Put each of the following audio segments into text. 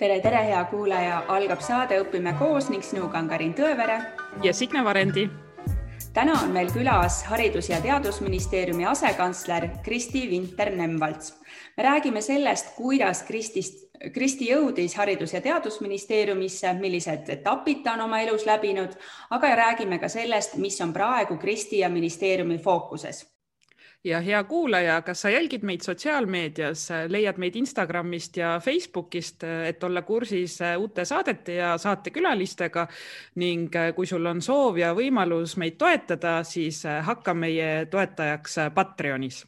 tere, tere, hea kuulaja, algab saade Õpime koos ning sinuga on Karin Tõevere ja Signe Varendi. täna on meil külas Haridus- ja Teadusministeeriumi asekantsler Kristi Vinter-Nemvalts. me räägime sellest, kuidas Kristist, Kristi jõudis Haridus- ja Teadusministeeriumisse, millised etapid ta on oma elus läbinud, aga räägime ka sellest, mis on praegu Kristi ja ministeeriumi fookuses ja hea kuulaja, kas sa jälgid meid sotsiaalmeedias, leiad meid Instagramist ja Facebookist, et olla kursis uute saadete ja saatekülalistega ning kui sul on soov ja võimalus meid toetada, siis hakka meie toetajaks Patreonis.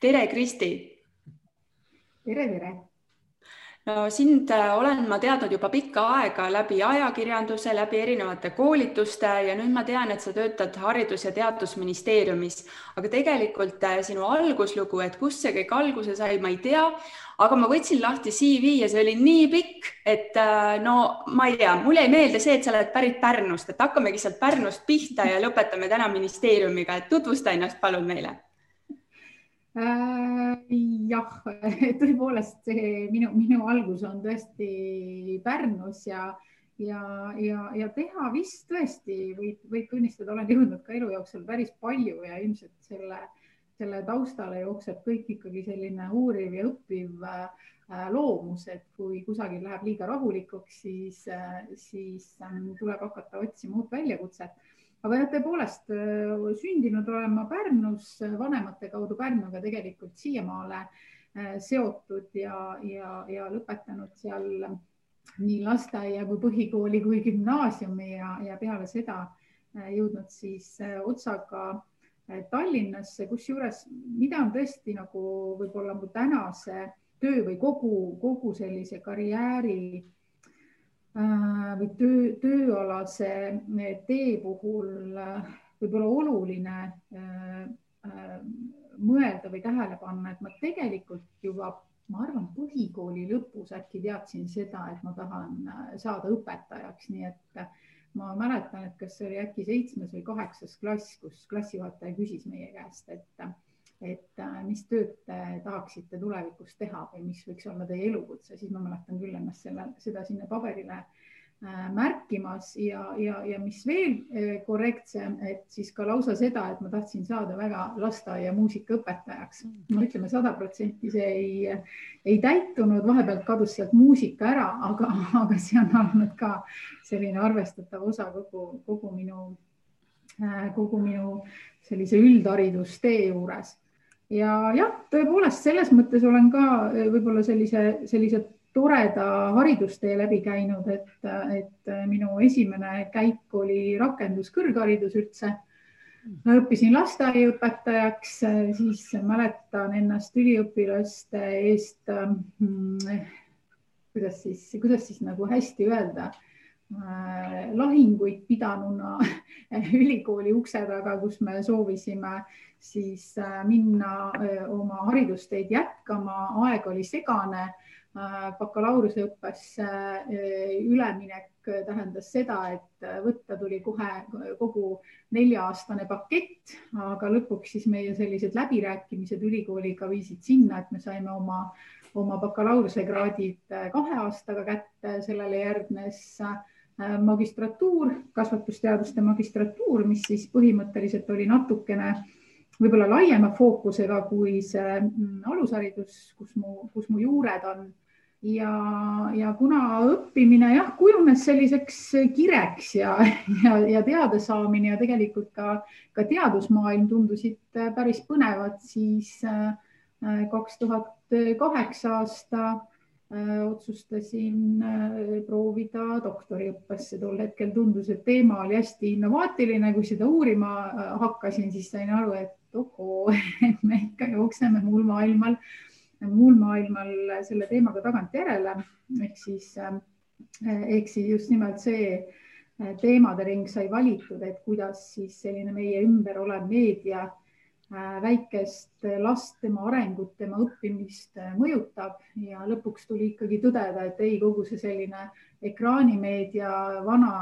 tere, Kristi. tere, tere no sind äh, olen ma teadnud juba pikka aega läbi ajakirjanduse, läbi erinevate koolituste ja nüüd ma tean, et sa töötad Haridus- ja Teadusministeeriumis, aga tegelikult äh, sinu alguslugu, et kust see kõik alguse sai, ma ei tea, aga ma võtsin lahti CV ja see oli nii pikk, et äh, no ma ei tea, mulle jäi meelde see, et sa oled pärit Pärnust, et hakkamegi sealt Pärnust pihta ja lõpetame täna ministeeriumiga, et tutvusta ennast palun meile jah, tõepoolest see minu, minu algus on tõesti Pärnus ja, ja, ja, ja teha vist tõesti võib, võib tunnistada, olen jõudnud ka elu jooksul päris palju ja ilmselt selle, selle taustale jookseb kõik ikkagi selline uuriv ja õppiv äh, loomus, et kui kusagil läheb liiga rahulikuks, siis, äh, siis ähm, tuleb hakata otsima uut väljakutset aga jah, tõepoolest äh, sündinud olen ma Pärnus, vanemate kaudu Pärnuga tegelikult siiamaale äh, seotud ja, ja, ja lõpetanud seal nii lasteaia kui põhikooli kui gümnaasiumi ja, ja peale seda äh, jõudnud siis otsaga Tallinnasse, kusjuures mida on tõesti nagu võib-olla mu tänase töö või kogu, kogu sellise karjääri Äh, või töö, tööalase äh, tee puhul äh, võib-olla oluline mõelda või tähele panna, et ma tegelikult juba, ma arvan, põhikooli lõpus äkki teadsin seda, et ma tahan saada õpetajaks, nii et ma mäletan, et kas see oli äkki seitsmes või kaheksas klass, kus klassijuhataja küsis meie käest, et et äh, mis tööd te tahaksite tulevikus teha või mis võiks olla teie elukutse, siis ma mäletan küll ennast selle, seda sinna paberile äh, märkimas ja, ja, ja mis veel äh, korrektsem, et siis ka lausa seda, et ma tahtsin saada väga lasteaia muusikaõpetajaks. no ütleme sada protsenti see ei, ei täitunud, vahepeal kadus sealt muusika ära, aga, aga see on olnud ka selline arvestatav osa kogu, kogu minu, kogu minu sellise üldharidustee juures ja jah, tõepoolest selles mõttes olen ka eh, võib-olla sellise, sellise toreda haridustee läbi käinud, et, et minu esimene käik oli rakenduskõrgharidus üldse. õppisin lasteaiaõpetajaks, siis mäletan ennast üliõpilaste eest mm,. kuidas siis, kuidas siis nagu hästi öelda lahinguid pidanuna ülikooli ukse taga, kus me soovisime siis äh, minna äh, oma haridusteid jätkama, aeg oli segane. bakalaureuseõppesse üleminek tähendas seda, et võtta tuli kohe kogu nelja-aastane pakett, aga lõpuks siis meie sellised läbirääkimised ülikooliga viisid sinna, et me saime oma oma bakalaureusekraadid kahe aastaga kätte, sellele järgnes äh, Äh, magistratuur, kasvatusteaduste magistratuur, mis siis põhimõtteliselt oli natukene võib-olla laiema fookusega kui see mm, alusharidus, kus mu, kus mu juured on. ja, ja kuna õppimine jah, kujunes selliseks kireks ja, ja, ja teadasaamine ja tegelikult ka, ka teadusmaailm tundusid päris põnevad, siis äh, kaks tuhat kaheksa aasta Äh, otsustasin äh, proovida doktoriõppesse. tol hetkel tundus, et teema oli hästi innovaatiline, kui seda uurima äh, hakkasin, siis sain aru, et ohoo, et me ikka jookseme muul maailmal, muul maailmal selle teemaga tagantjärele ehk siis, ehk siis just nimelt see teemade ring sai valitud, et kuidas siis selline meie ümber olev meedia Äh, väikest last, tema arengut, tema õppimist äh, mõjutab. Ja lõpuks tuli ikkagi tõdeda, et ei, kogu see selline ekraanimeedia, vana,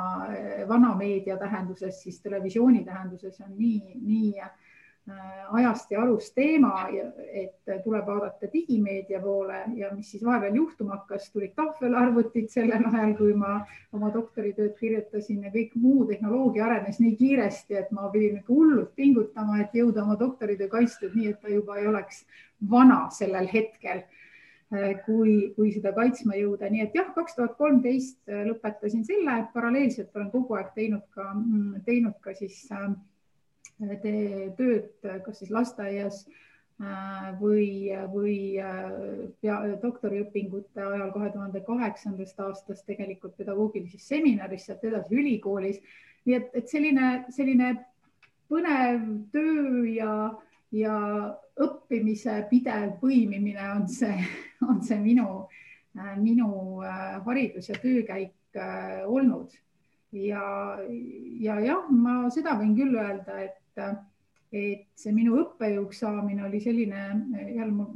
vana meedia tähenduses, siis televisiooni tähenduses on nii, nii Äh, ajast ja arust teema, et tuleb vaadata digimeedia poole ja mis siis vahepeal juhtuma hakkas, tulid tahvelarvutid sellel ajal, kui ma oma doktoritööd kirjutasin ja kõik muu tehnoloogia arenes nii kiiresti, et ma pidin ikka hullult pingutama, et jõuda oma doktoritöö kaitstud nii, et ta juba ei oleks vana sellel hetkel äh, kui, kui seda kaitsma jõuda, nii et jah, kaks tuhat kolmteist lõpetasin selle, paralleelselt olen kogu aeg teinud ka, mm, teinud ka siis äh, tee tööd kas siis lasteaias äh, või, või äh, pea, doktoriõpingute ajal kahe tuhande kaheksandast aastast tegelikult pedagoogilises seminaris, sealt edasi ülikoolis. nii et, et selline, selline põnev töö ja, ja õppimise pidev põimimine on see, on see minu, äh, minu haridus ja töökäik olnud ja, ja jah, ma seda võin küll öelda, et et, et see minu õppejõuks saamine oli selline jälle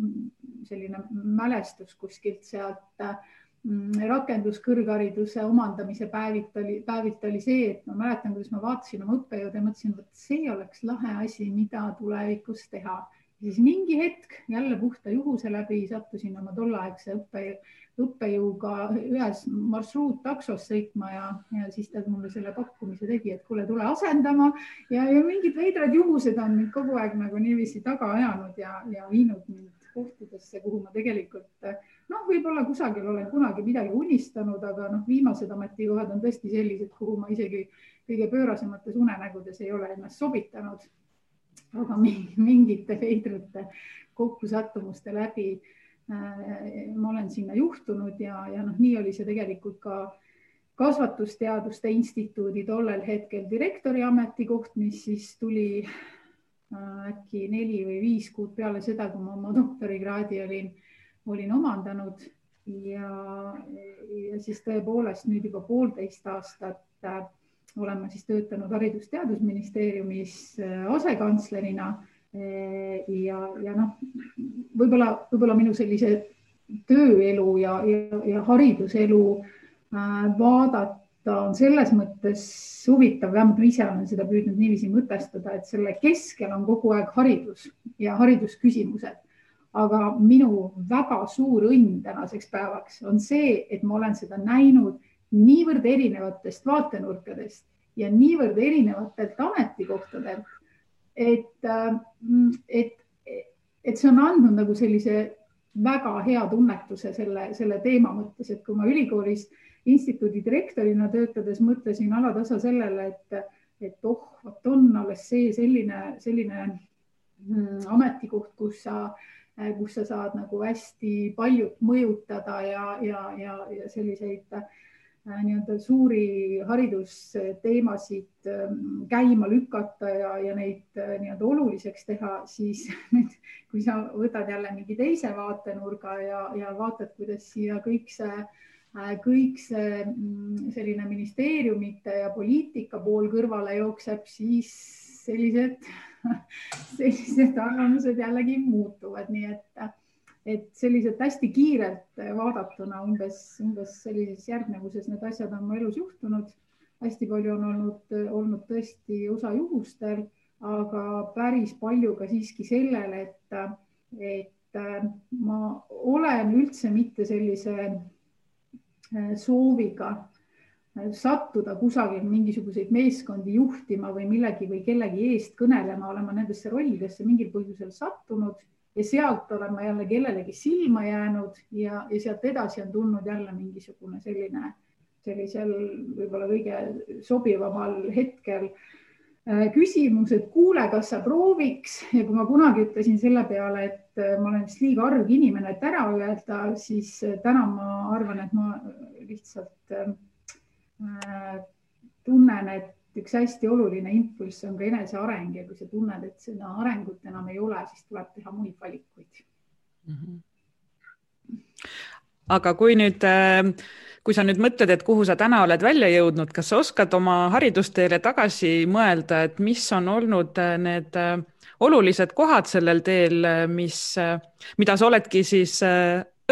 selline mälestus kuskilt sealt mm, rakenduskõrghariduse omandamise päevit oli, päevit oli see, et ma mäletan, kuidas ma vaatasin oma õppejõude ja mõtlesin, vot see oleks lahe asi, mida tulevikus teha. siis mingi hetk jälle puhta juhuse läbi sattusin oma tolleaegse õppejõu õppejõuga ühes marsruuttaksos sõitma ja, ja siis ta mulle selle pakkumise tegi, et kuule, tule asendama ja, ja mingid veidrad juhused on mind kogu aeg nagu niiviisi taga ajanud ja, ja viinud mind kohtadesse, kuhu ma tegelikult noh, võib-olla kusagil olen kunagi midagi unistanud, aga noh, viimased ametikohad on tõesti sellised, kuhu ma isegi kõige pöörasemates unenägudes ei ole ennast sobitanud. aga mingite veidrate kokkusattumuste läbi ma olen sinna juhtunud ja, ja noh, nii oli see tegelikult ka kasvatusteaduste instituudi tollel hetkel direktori ametikoht, mis siis tuli äh, äkki neli või viis kuud peale seda, kui ma oma doktorikraadi olin, olin omandanud. Ja, ja siis tõepoolest nüüd juba poolteist aastat äh, olen ma siis töötanud Haridus-Teadusministeeriumis asekantslerina ja, ja noh, võib-olla, võib-olla minu sellise tööelu ja, ja, ja hariduselu äh, vaadata on selles mõttes huvitav, vähemalt ma ise olen seda püüdnud niiviisi mõtestada, et selle keskel on kogu aeg haridus ja haridusküsimused. aga minu väga suur õnn tänaseks päevaks on see, et ma olen seda näinud niivõrd erinevatest vaatenurkadest ja niivõrd erinevatelt ametikohtadelt et, äh, et, et see on andnud nagu sellise väga hea tunnetuse selle, selle teema mõttes, et kui ma ülikoolis instituudi direktorina töötades mõtlesin alatasa sellele, et, et oh, vot on alles see selline, selline mm, ametikoht, kus sa, kus sa saad nagu hästi paljut mõjutada ja, ja, ja, ja selliseid Äh, nii-öelda suuri haridusteemasid ähm, käima lükata ja, ja neid äh, nii-öelda oluliseks teha, siis nüüd, kui sa võtad jälle mingi teise vaatenurga ja, ja vaatad, kuidas siia kõik see, äh, kõik see mm, selline ministeeriumite ja poliitika pool kõrvale jookseb, siis sellised, sellised arvamused jällegi muutuvad, nii et et selliselt hästi kiirelt vaadatuna umbes, umbes sellises järgnevuses need asjad on mu elus juhtunud. hästi palju on olnud, olnud tõesti osa juhustel, aga päris palju ka siiski sellele, et, et ma olen üldse mitte sellise sooviga sattuda kusagil mingisuguseid meeskondi juhtima või millegi või kellegi eest kõnelema, olen ma nendesse rollidesse mingil põhjusel sattunud ja sealt olen ma jälle kellelegi silma jäänud ja, ja sealt edasi on tulnud jälle mingisugune selline, sellisel võib-olla kõige sobivamal hetkel äh, küsimus, et kuule, kas sa prooviks? Ja kui ma kunagi ütlesin selle peale, et äh, ma olen vist liiga arg inimene, et ära öelda, siis äh, täna ma arvan, et ma lihtsalt tunnen, et üks hästi oluline impulss on ka eneseareng ja kui sa tunned, et seda arengut enam ei ole, siis tuleb teha muid valikuid mm. -hmm. aga kui nüüd, äh, kui sa nüüd mõtled, et kuhu sa täna oled välja jõudnud, kas sa oskad oma haridusteele tagasi mõelda, et mis on olnud äh, need äh, olulised kohad sellel teel, mis, mida sa oledki siis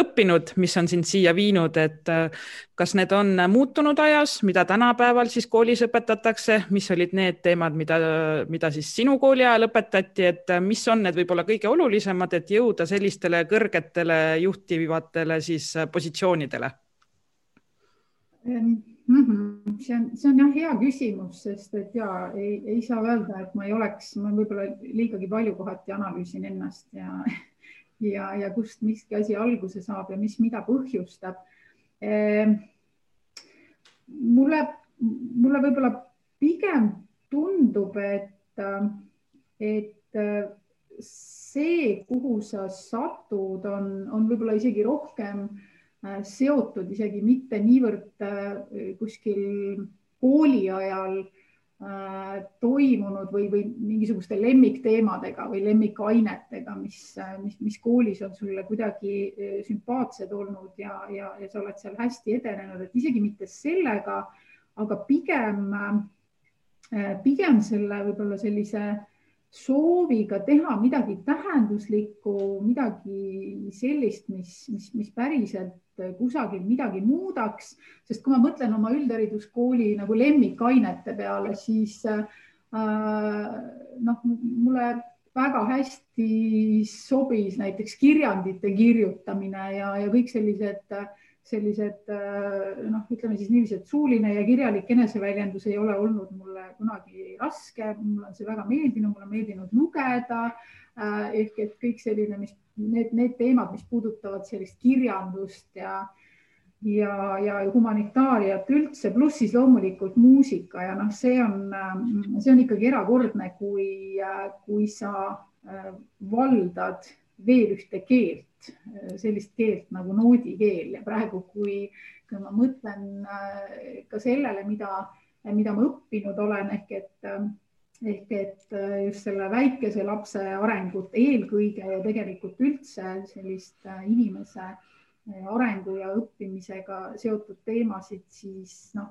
õppinud, mis on sind siia viinud, et äh, kas need on muutunud ajas, mida tänapäeval siis koolis õpetatakse, mis olid need teemad, mida, mida siis sinu kooli ajal õpetati, et äh, mis on need võib-olla kõige olulisemad, et jõuda sellistele kõrgetele juhtivatele siis äh, positsioonidele? Mm -hmm. see on, see on jah hea küsimus, sest et ja ei, ei saa öelda, et ma ei oleks, ma võib-olla liigagi palju kohati analüüsin ennast ja ja, ja kust miski asi alguse saab ja mis mida põhjustab. Ehm, mulle, mulle võib-olla pigem tundub, et, et see, kuhu sa satud, on, on võib-olla isegi rohkem äh, seotud isegi mitte niivõrd äh, kuskil kooli ajal toimunud või, või mingisuguste lemmikteemadega või lemmikainetega, mis, mis, mis koolis on sulle kuidagi äh, sümpaatsed olnud ja, ja, ja sa oled seal hästi edenenud, et isegi mitte sellega, aga pigem, äh, pigem selle võib-olla sellise sooviga teha midagi tähenduslikku, midagi sellist, mis, mis, mis päriselt kusagil midagi muudaks, sest kui ma mõtlen oma üldhariduskooli nagu lemmikainete peale, siis äh, noh, mulle väga hästi sobis näiteks kirjandite kirjutamine ja, ja kõik sellised, sellised noh, ütleme siis niiviisi, et suuline ja kirjalik eneseväljendus ei ole olnud mulle kunagi raske, mulle on see väga meeldinud, mulle on meeldinud lugeda Äh, ehk et kõik selline, mis need, need teemad, mis puudutavad sellist kirjandust ja ja, ja humanitaariat üldse, pluss siis loomulikult muusika ja noh, see on, see on ikkagi erakordne, kui, kui sa äh, valdad veel ühte keelt, sellist keelt nagu noodikeel. Ja praegu, kui, kui ma mõtlen äh, ka sellele, mida, mida ma õppinud olen, ehk et ehk et äh, just selle väikese lapse arengut eelkõige ja tegelikult üldse sellist äh, inimese äh, arengu ja õppimisega seotud teemasid, siis noh,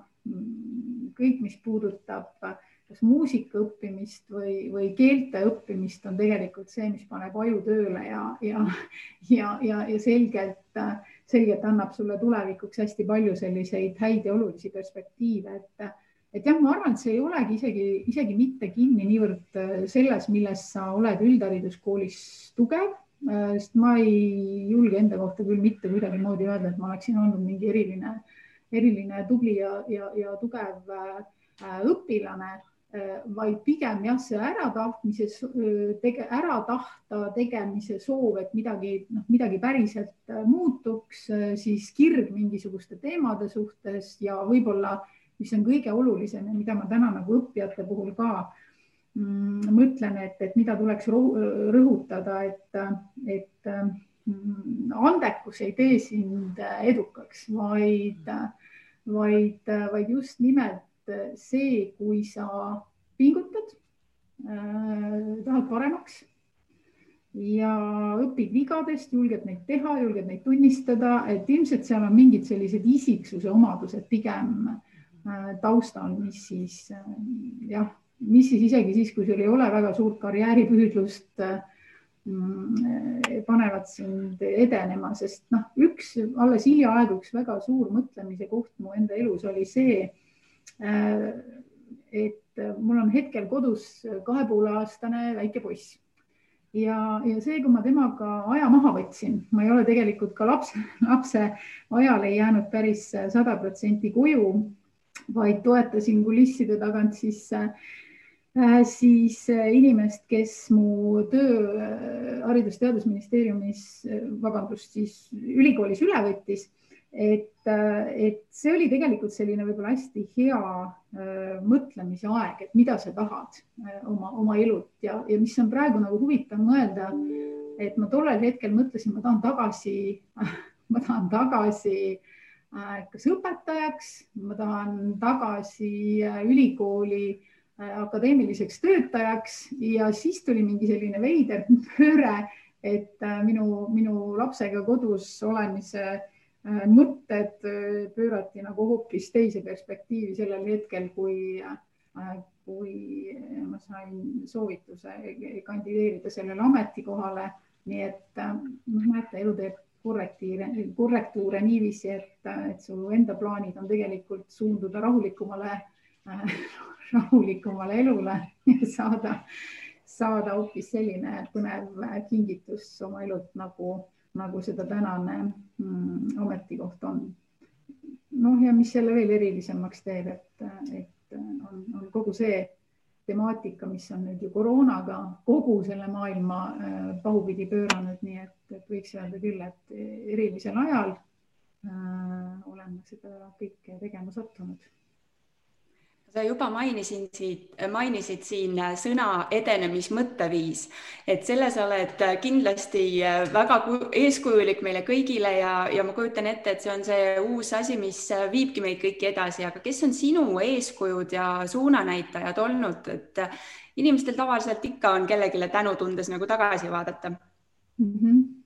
kõik, mis puudutab kas muusika õppimist või, või keelte õppimist, on tegelikult see, mis paneb aju tööle ja, ja, ja, ja, ja selgelt, selgelt annab sulle tulevikuks hästi palju selliseid häid ja olulisi perspektiive, et et jah, ma arvan, et see ei olegi isegi, isegi mitte kinni niivõrd selles, milles sa oled üldhariduskoolis tugev, sest ma ei julge enda kohta küll mitte kuidagimoodi öelda, et ma oleksin olnud mingi eriline, eriline tubli ja, ja, ja tugev äh, õpilane, vaid pigem jah, see äratahtmise, tege, ära tahta tegemise soov, et midagi, noh, midagi päriselt muutuks, siis kirg mingisuguste teemade suhtes ja võib-olla äh, mis on kõige olulisem ja mida ma täna nagu õppijate puhul ka mm, mõtlen, et, et mida tuleks rõhutada, et, et mm, andekus ei tee sind edukaks, vaid, vaid, vaid just nimelt see, kui sa pingutad äh,, tahad paremaks ja õpid vigadest, julged neid teha, julged neid tunnistada, et ilmselt seal on mingid sellised isiksuse omadused pigem Äh, taustal, mis siis äh, jah, mis siis isegi siis, kui sul ei ole väga suurt karjääripüüdlust, äh, mm, panevad sind edenema, sest noh, üks alles hiljaaegu üks väga suur mõtlemise koht mu enda elus oli see, et mul on hetkel kodus kahe poole aastane väike poiss ja, ja see, kui ma temaga aja maha võtsin, ma ei ole tegelikult ka lapse, lapse ajal ei jäänud päris sada protsenti koju vaid toetasin kulisside tagant siis äh, siis äh, inimest, kes mu töö äh, Haridus-Teadusministeeriumis, vabandust, siis ülikoolis üle võttis. Et, et see oli tegelikult selline võib-olla hästi hea mõtlemise aeg, et mida sa tahad oma, oma elult ja, ja mis on praegu nagu huvitav mõelda, et ma tollel hetkel mõtlesin, ma tahan tagasi, ma tahan tagasi äh, Äh, kas õpetajaks, ma tahan tagasi äh, ülikooli äh, akadeemiliseks töötajaks ja siis tuli mingi selline veider pööre, et minu, minu lapsega kodus olemise mõtted pöörati nagu hoopis teise perspektiivi sellel hetkel, kui, kui ma sain soovituse kandideerida sellele ametikohale. nii et noh, näete, elu teeb korrektiire, korrektuure niiviisi, et, et su enda plaanid on tegelikult suunduda rahulikumale äh,, rahulikumale elule ja saada, saada hoopis selline põnev kingitus oma elult, nagu, nagu seda tänane mm, ametikoht on. noh, ja mis selle veel erilisemaks teeb, et, et on, on kogu see temaatika, mis on nüüd ju koroonaga kogu selle maailma äh, pahupidi pööranud, nii et, et võiks öelda küll, et erilisel ajal äh, oleme seda kõike tegema sattunud sa juba mainisin siit, mainisid siin sõna edenemismõtteviis, et selles oled kindlasti väga eeskujulik meile kõigile ja, ja ma kujutan ette, et see on see uus asi, mis viibki meid kõiki edasi, aga kes on sinu eeskujud ja suunanäitajad olnud, et inimestel tavaliselt ikka on kellelegi tänutundes nagu tagasi vaadata. Mm? -hmm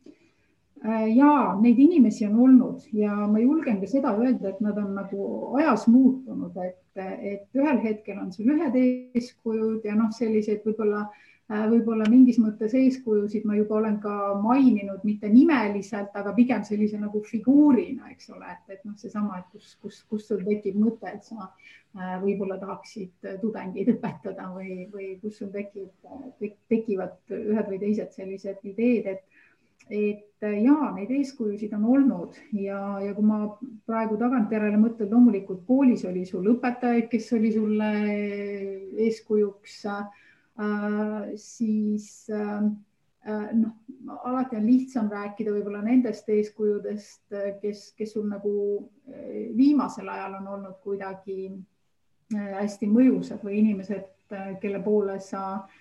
Äh, ja neid inimesi on olnud ja ma julgen ka seda öelda, et nad on nagu ajas muutunud, et, et ühel hetkel on sul ühed eeskujud ja noh, selliseid võib-olla, äh, võib-olla mingis mõttes eeskujusid ma juba olen ka maininud, mitte nimeliselt, aga pigem sellise nagu figuurina, eks ole, et, et noh, seesama, et kus, kus, kus sul tekib mõte, et sa äh, võib-olla tahaksid tudengeid õpetada või, või kus sul tekib, tekivad ühed või teised sellised ideed, et et äh, ja neid eeskujusid on olnud ja, ja kui ma praegu tagantjärele mõtlen, loomulikult koolis oli sul õpetajaid, kes oli sulle eeskujuks äh,, siis äh, äh, noh, alati on lihtsam rääkida võib-olla nendest eeskujudest, kes, kes sul nagu äh, viimasel ajal on olnud kuidagi hästi mõjusad või inimesed, kelle poole sa äh, Äh,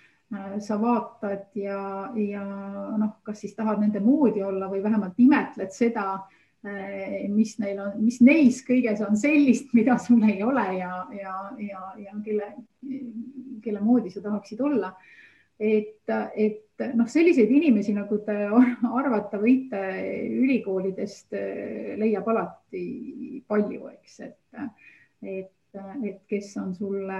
sa vaatad ja, ja noh, kas siis tahad nende moodi olla või vähemalt imetled seda, äh, mis neil on, mis neis kõiges on sellist, mida sul ei ole ja, ja, ja, ja kelle, kelle moodi sa tahaksid olla. et, et noh, selliseid inimesi, nagu te arvata võite, ülikoolidest äh, leiab alati palju, eks, et, et, et kes on sulle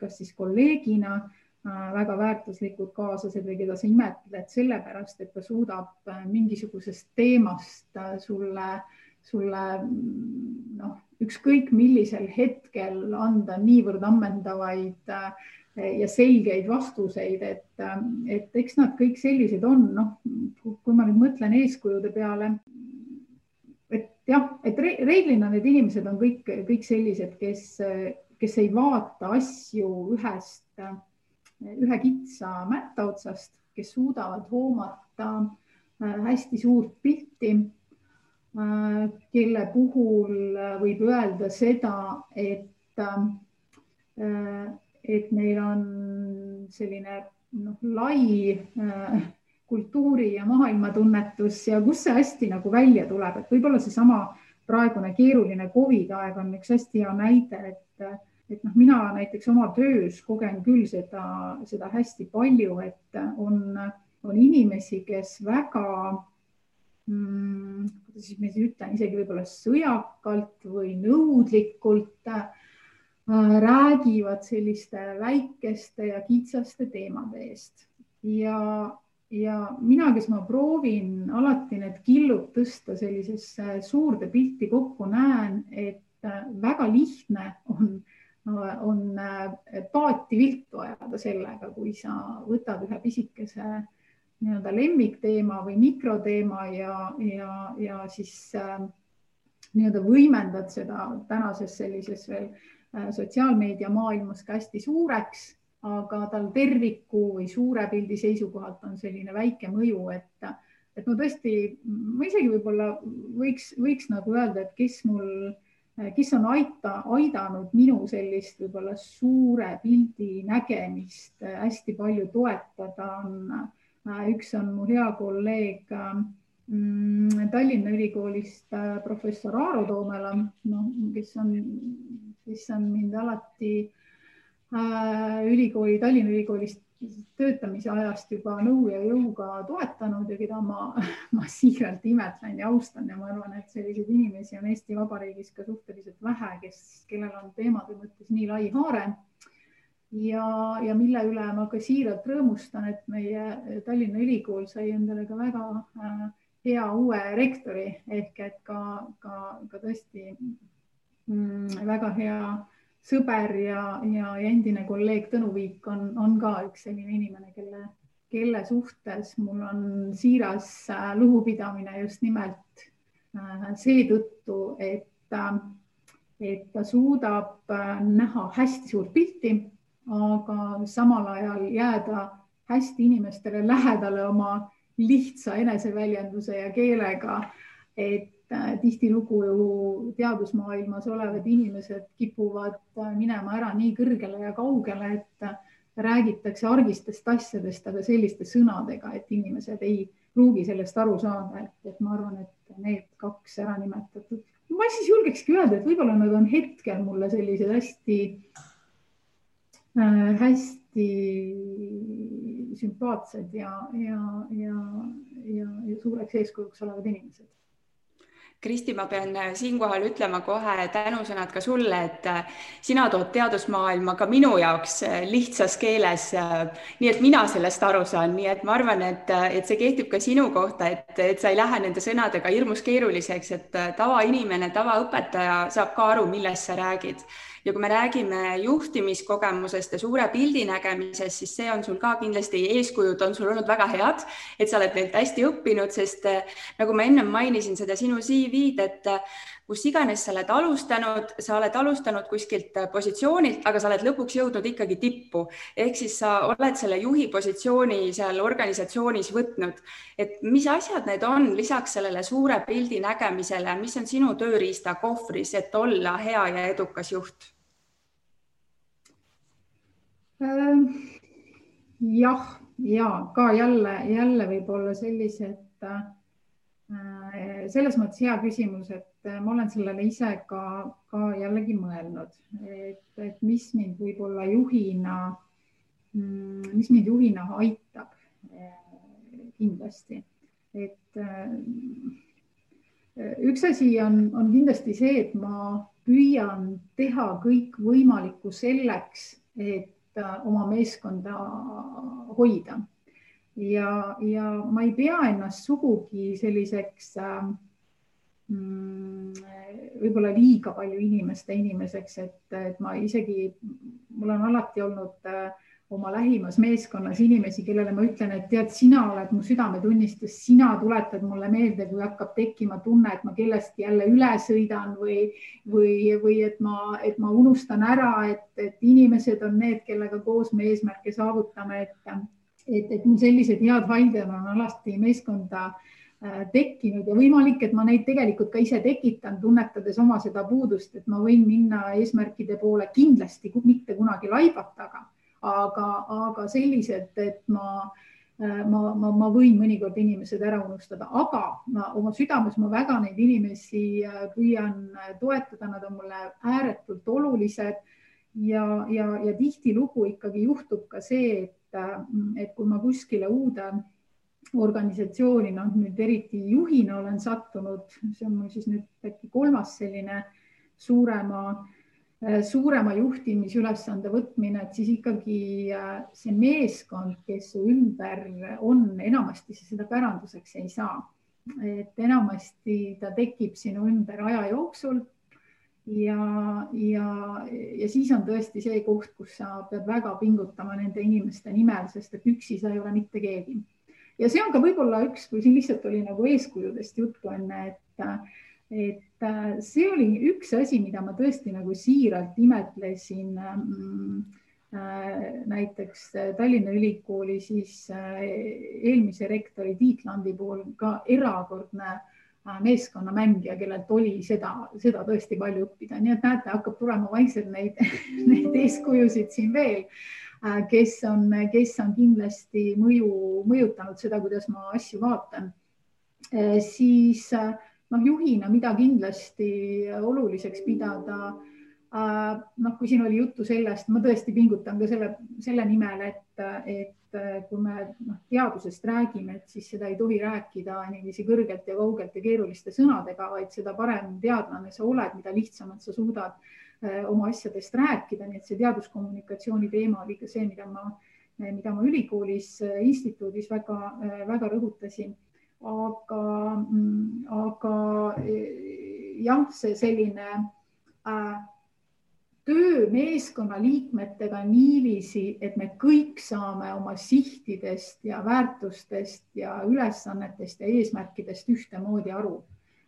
kas siis kolleegina Äh, väga väärtuslikud kaaslased või keda sa imetled sellepärast, et ta suudab äh, mingisugusest teemast äh, sulle, sulle mm, noh, ükskõik millisel hetkel anda niivõrd ammendavaid ja selgeid vastuseid, et, et eks nad kõik sellised on, noh, kui ma nüüd mõtlen eeskujude peale, et jah, et reeglina need inimesed on kõik, kõik sellised, kes, kes ei vaata asju ühest ühe kitsa mätta otsast, kes suudavad hoomata äh, hästi suurt pilti, äh, kelle puhul äh, võib öelda seda, et, et neil on selline noh, lai kultuuri ja maailmatunnetus ja kus see hästi nagu välja tuleb, et võib-olla seesama praegune keeruline Covid aeg on üks hästi hea näide, et et noh, mina näiteks oma töös kogen küll seda, seda hästi palju, et on, on inimesi, kes väga mm,, kuidas siis ma siis ütlen, isegi võib-olla sõjakalt või nõudlikult äh, räägivad selliste väikeste ja kitsaste teemade eest. Ja, ja mina, kes ma proovin alati need killud tõsta sellisesse suurde pilti kokku, näen, et väga lihtne on on äh, paati viltu ajada sellega, kui sa võtad ühe pisikese nii-öelda lemmikteema või mikroteema ja, ja, ja siis äh, nii-öelda võimendad seda tänases sellises veel äh, sotsiaalmeedia maailmas ka hästi suureks, aga tal terviku või suure pildi seisukohalt on selline väike mõju, et, et ma tõesti, ma isegi võib-olla võiks, võiks nagu öelda, et kes mul kes on aita, aidanud minu sellist võib-olla suure pildi nägemist äh, hästi palju toetada, on äh, üks on mu hea kolleeg mm, Tallinna Ülikoolist professor Aaro Toomela, noh, kes on, kes on mind alati ülikooli, Tallinna Ülikoolist töötamise ajast juba nõu ja jõuga toetanud ja keda ma, ma siiralt imetlen ja austan ja ma arvan, et selliseid inimesi on Eesti Vabariigis ka suhteliselt vähe, kes, kellel on teemade mõttes nii lai haare. ja, ja mille üle ma ka siiralt rõõmustan, et meie Tallinna Ülikool sai endale ka väga äh, hea uue rektori ehk et ka, ka, ka tõesti mm, väga hea sõber ja, ja, ja endine kolleeg Tõnu Viik on, on ka üks selline inimene, kelle, kelle suhtes mul on siiras äh, lugupidamine just nimelt äh, seetõttu, et, äh, et ta suudab näha hästi suurt pilti, aga samal ajal jääda hästi inimestele lähedale oma lihtsa eneseväljenduse ja keelega. et tihtilugu ju teadusmaailmas olevad inimesed kipuvad äh, minema ära nii kõrgele ja kaugele, et äh, räägitakse argistest asjadest, aga selliste sõnadega, et inimesed ei pruugi sellest aru saada, et, et ma arvan, et need kaks ära nimetatud, ma siis julgekski öelda, et võib-olla nad on hetkel mulle sellised hästi äh,, hästi sümpaatsed ja, ja, ja, ja, ja suureks eeskujuks olevad inimesed. Kristi, ma pean äh, siinkohal ütlema kohe tänusõnad ka sulle, et äh, sina tood teadusmaailma ka minu jaoks äh, lihtsas keeles, nii et mina sellest aru saan, nii et ma arvan, et, et see kehtib ka sinu kohta, et, et sa ei lähe nende sõnadega hirmus keeruliseks, et tavainimene, tavaõpetaja saab ka aru, millest sa räägid ja kui me räägime juhtimiskogemusest ja suure pildi nägemisest, siis see on sul ka kindlasti, eeskujud on sul olnud väga head, et sa oled neilt hästi õppinud, sest eh, nagu ma ennem mainisin seda sinu CV-d, et eh, kus iganes sa oled alustanud, sa oled alustanud kuskilt eh, positsioonilt, aga sa oled lõpuks jõudnud ikkagi tippu. ehk siis sa oled selle juhi positsiooni seal organisatsioonis võtnud. et mis asjad need on lisaks sellele suure pildi nägemisele, mis on sinu tööriistakohvris, et olla hea ja edukas juht? Äh, jah, ja ka jälle, jälle võib-olla sellised, äh, selles mõttes hea küsimus, et äh, ma olen sellele ise ka, ka jällegi mõelnud, et, et mis mind võib-olla juhina, mm, mis mind juhina aitab kindlasti, et üks asi on, on kindlasti see, et ma püüan teha kõik võimalikku selleks, et Äh, oma meeskonda hoida. Ja, ja ma ei pea ennast sugugi selliseks äh, võib-olla liiga palju inimeste inimeseks, et, et ma isegi, mul on alati olnud äh, oma lähimas meeskonnas inimesi, kellele ma ütlen, et tead, sina oled mu südametunnistus, sina tuletad mulle meelde, kui hakkab tekkima tunne, et ma kellestki jälle üle sõidan või, või, või et ma, et ma unustan ära, et, et inimesed on need, kellega koos me eesmärke saavutame, et, et, et mul sellised head valdajad on alati meeskonda äh, tekkinud ja võimalik, et ma neid tegelikult ka ise tekitan, tunnetades oma seda puudust, et ma võin minna eesmärkide poole kindlasti mitte kunagi laibataga aga, aga sellised, et ma ma, ma, ma võin mõnikord inimesed ära unustada, aga ma oma südames ma väga neid inimesi äh, püüan toetada, nad on mulle ääretult olulised. Ja, ja, ja tihtilugu ikkagi juhtub ka see, et, äh, et kui ma kuskile uude organisatsiooni, noh nüüd eriti juhina olen sattunud, see on mul siis nüüd äkki kolmas selline suurema Äh, suurema juhtimisülesande võtmine, et siis ikkagi äh, see meeskond, kes su ümber on, enamasti sa seda päranduseks ei saa. et enamasti ta tekib sinu ümber aja jooksul ja, ja, ja siis on tõesti see koht, kus sa pead väga pingutama nende inimeste nimel, sest et üksi sa ei ole mitte keegi. ja see on ka võib-olla üks, kui siin lihtsalt oli nagu eeskujudest juttu enne, et et äh, see oli üks asi, mida ma tõesti nagu siiralt imetlesin mm, äh, näiteks äh, Tallinna Ülikooli siis eelmise rektori Tiit Landi puhul ka erakordne meeskonnamängija, kellelt oli seda, seda tõesti palju õppida, nii et näete, hakkab tulema vaikselt neid, neid eeskujusid siin veel, kes on, kes on kindlasti mõju, mõjutanud seda, kuidas ma asju vaatan. siis äh, noh, juhina, mida kindlasti oluliseks pidada. Äh, noh, kui siin oli juttu sellest, ma tõesti pingutan ka selle, selle nimel, et, et kui me noh, teadusest räägime, et siis seda ei tohi rääkida niiviisi kõrgelt ja kaugelt ja keeruliste sõnadega, vaid seda parem teadlane sa oled, mida lihtsamalt sa suudad äh, oma asjadest rääkida, nii et see teaduskommunikatsiooni teema oli ka see, mida ma, mida ma ülikoolis, instituudis väga, väga rõhutasin. Aga, mm, aga jah, see selline äh, töö meeskonna liikmetega niiviisi, et me kõik saame oma sihtidest ja väärtustest ja ülesannetest ja eesmärkidest ühtemoodi aru.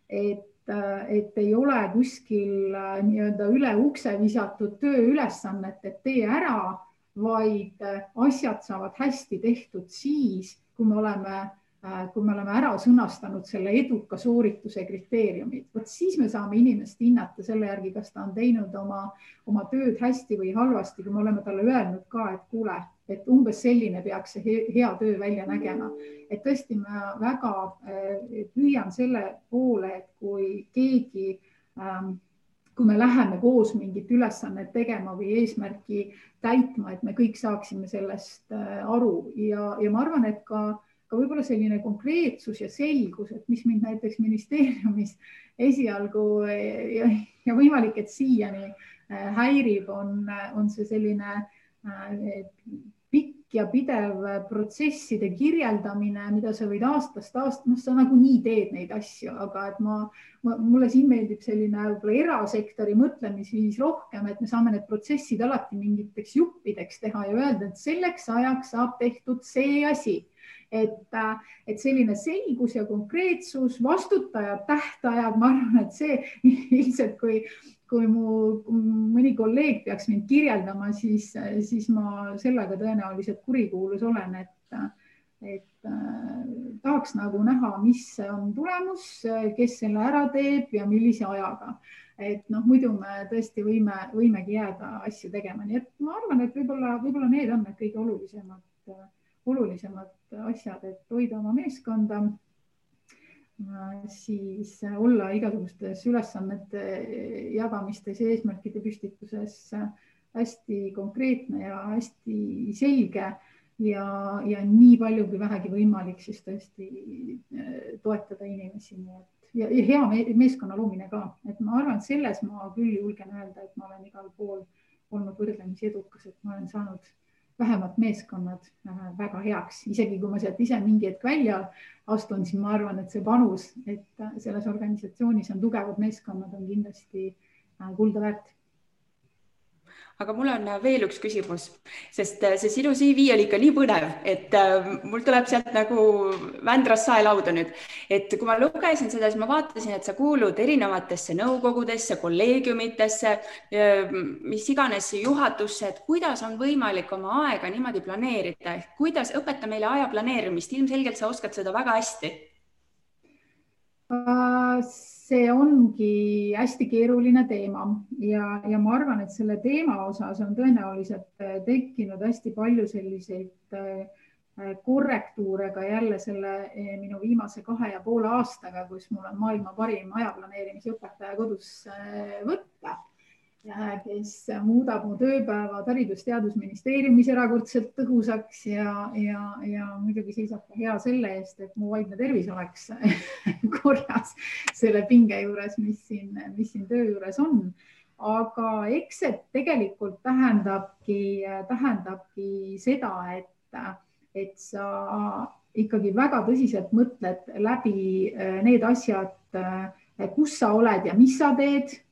et, et ei ole kuskil äh, nii-öelda üle ukse visatud tööülesannet, et tee ära, vaid äh, asjad saavad hästi tehtud siis, kui me oleme kui me oleme ära sõnastanud selle eduka soorituse kriteeriumid, vot siis me saame inimest hinnata selle järgi, kas ta on teinud oma, oma tööd hästi või halvasti, kui me oleme talle öelnud ka, et kuule, et umbes selline peaks see hea töö välja nägema. et tõesti, ma väga äh, püüan selle poole, et kui keegi ähm, kui me läheme koos mingit ülesannet tegema või eesmärki täitma, et me kõik saaksime sellest äh, aru ja, ja ma arvan, et ka äh, ka võib-olla selline konkreetsus ja selgus, et mis mind näiteks ministeeriumis esialgu ja, ja võimalik, et siiani äh, häirib, on, on see selline äh, pikk ja pidev protsesside kirjeldamine, mida sa võid aastast aastast, noh, sa nagunii teed neid asju, aga et ma, mulle siin meeldib selline võib-olla erasektori mõtlemisviis rohkem, et me saame need protsessid alati mingiteks juppideks teha ja öelda, et selleks ajaks saab tehtud see asi et, äh, et selline selgus ja konkreetsus, vastutajad, tähtajad, ma arvan, et see ilmselt, kui, kui mu mõni kolleeg peaks mind kirjeldama, siis, siis ma sellega tõenäoliselt kurikuulus olen, et, et äh, tahaks nagu näha, mis on tulemus, kes selle ära teeb ja millise ajaga. Et noh, muidu me tõesti võime, võimegi jääda asju tegema, nii et ma arvan, et võib-olla, võib-olla need on need kõige olulisemad olulisemad asjad, et hoida oma meeskonda, siis olla igasugustes ülesannete jagamistes ja eesmärkide püstituses hästi konkreetne ja hästi selge ja, ja nii palju kui vähegi võimalik, siis tõesti toetada inimesi, nii et ja, ja hea meeskonna loomine ka, et ma arvan, selles ma küll julgen öelda, et ma olen igal pool olnud võrdlemisi edukas, et ma olen saanud vähemalt meeskonnad äh, väga heaks, isegi kui ma sealt ise mingi hetk välja astun, siis ma arvan, et see panus, et äh, selles organisatsioonis on tugevad meeskonnad, on kindlasti äh, kulda väärt aga mul on äh, veel üks küsimus, sest äh, see sinu CV oli ikka nii põnev, et äh, mul tuleb sealt nagu Vändrast saelauda nüüd, et kui ma lugesin seda, siis ma vaatasin, et sa kuulud erinevatesse nõukogudesse, kolleegiumitesse, mis iganes juhatusse, et kuidas on võimalik oma aega niimoodi planeerida, ehk kuidas, õpeta meile aja planeerimist, ilmselgelt sa oskad seda väga hästi. Uh, see ongi hästi keeruline teema ja, ja ma arvan, et selle teema osas on tõenäoliselt äh, tekkinud hästi palju selliseid äh, korrektuure ka jälle selle äh, minu viimase kahe ja poole aastaga, kus mul on maailma parim ajaplaneerimise õpetaja kodus võtta kes muudab mu tööpäevad Haridus-Teadusministeeriumis erakordselt tõhusaks ja, ja, ja muidugi seisab ka hea selle eest, et mu vaimne tervis oleks korras selle pinge juures, mis siin, mis siin töö juures on. aga eks see tegelikult tähendabki, tähendabki seda, et, et sa ikkagi väga tõsiselt mõtled läbi need asjad, kus sa oled ja mis sa teed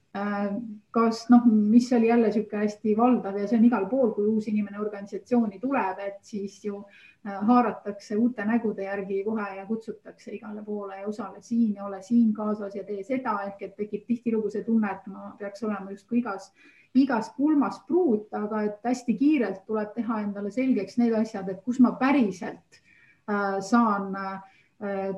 kas noh, mis oli jälle niisugune hästi valdav ja see on igal pool, kui uus inimene organisatsiooni tuleb, et siis ju äh, haaratakse uute nägude järgi kohe ja kutsutakse igale poole ja osale siin ja ole siin kaasas ja tee seda. Ehk et tekib tihtilugu see tunne, et ma peaks olema justkui igas, igas pulmas pruut, aga et hästi kiirelt tuleb teha endale selgeks need asjad, et kus ma päriselt äh, saan äh, Äh,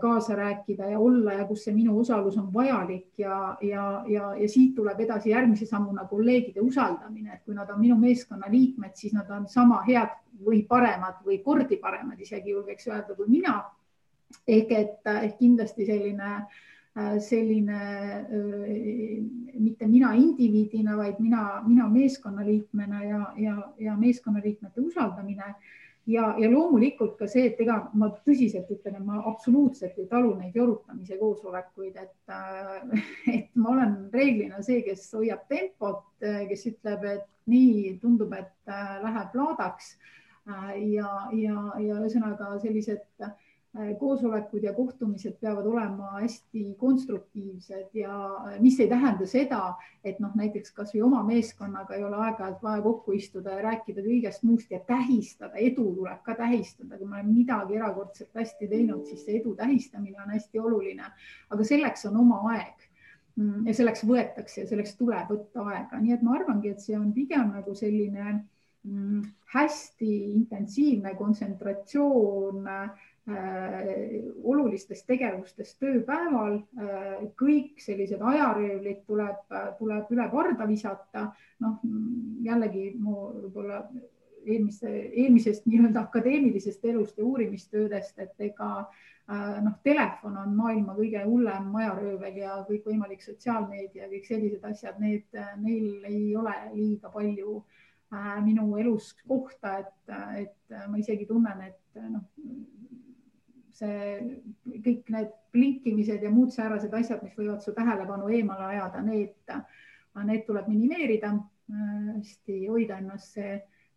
kaasa rääkida ja olla ja kus see minu osalus on vajalik ja, ja, ja, ja siit tuleb edasi järgmise sammuna kolleegide usaldamine, et kui nad on minu meeskonna liikmed, siis nad on sama head või paremad või kordi paremad, isegi julgeks öelda, kui mina. ehk et ehk kindlasti selline, äh, selline äh, mitte mina indiviidina, vaid mina, mina meeskonnaliikmena ja, ja, ja meeskonnaliikmete usaldamine ja, ja loomulikult ka see, et ega ma tõsiselt ütlen, et ma absoluutselt ei talu neid jorutamise koosolekuid, et, äh, et ma olen reeglina see, kes hoiab tempot, kes ütleb, et nii tundub, et äh, läheb laadaks. Äh, ja, ja, ja ühesõnaga sellised koosolekud ja kohtumised peavad olema hästi konstruktiivsed ja äh, mis ei tähenda seda, et noh, näiteks kasvõi oma meeskonnaga ei ole aeg-ajalt vaja kokku istuda ja rääkida kõigest muust ja tähistada, edu tuleb ka tähistada, kui me oleme midagi erakordselt hästi teinud, siis see edu tähistamine on hästi oluline, aga selleks on oma aeg mm, ja selleks võetakse ja selleks tuleb võtta aega, nii et ma arvangi, et see on pigem nagu selline mm, hästi intensiivne kontsentratsioon äh, Äh, olulistest tegevustest tööpäeval. Äh, kõik sellised ajaröövlid tuleb, tuleb üle parda visata. noh, jällegi mu võib-olla eelmise, eelmisest nii-öelda akadeemilisest elust ja uurimistöödest, et ega äh, noh, telefon on maailma kõige hullem majaröövel ja kõikvõimalik sotsiaalmeedia ja kõik sellised asjad, need, neil ei ole liiga palju minu elus kohta, et, et ma isegi tunnen, et noh see kõik need blinkimised ja muud säärased asjad, mis võivad su tähelepanu eemale ajada, need, need tuleb minimeerida, hästi hoida ennast see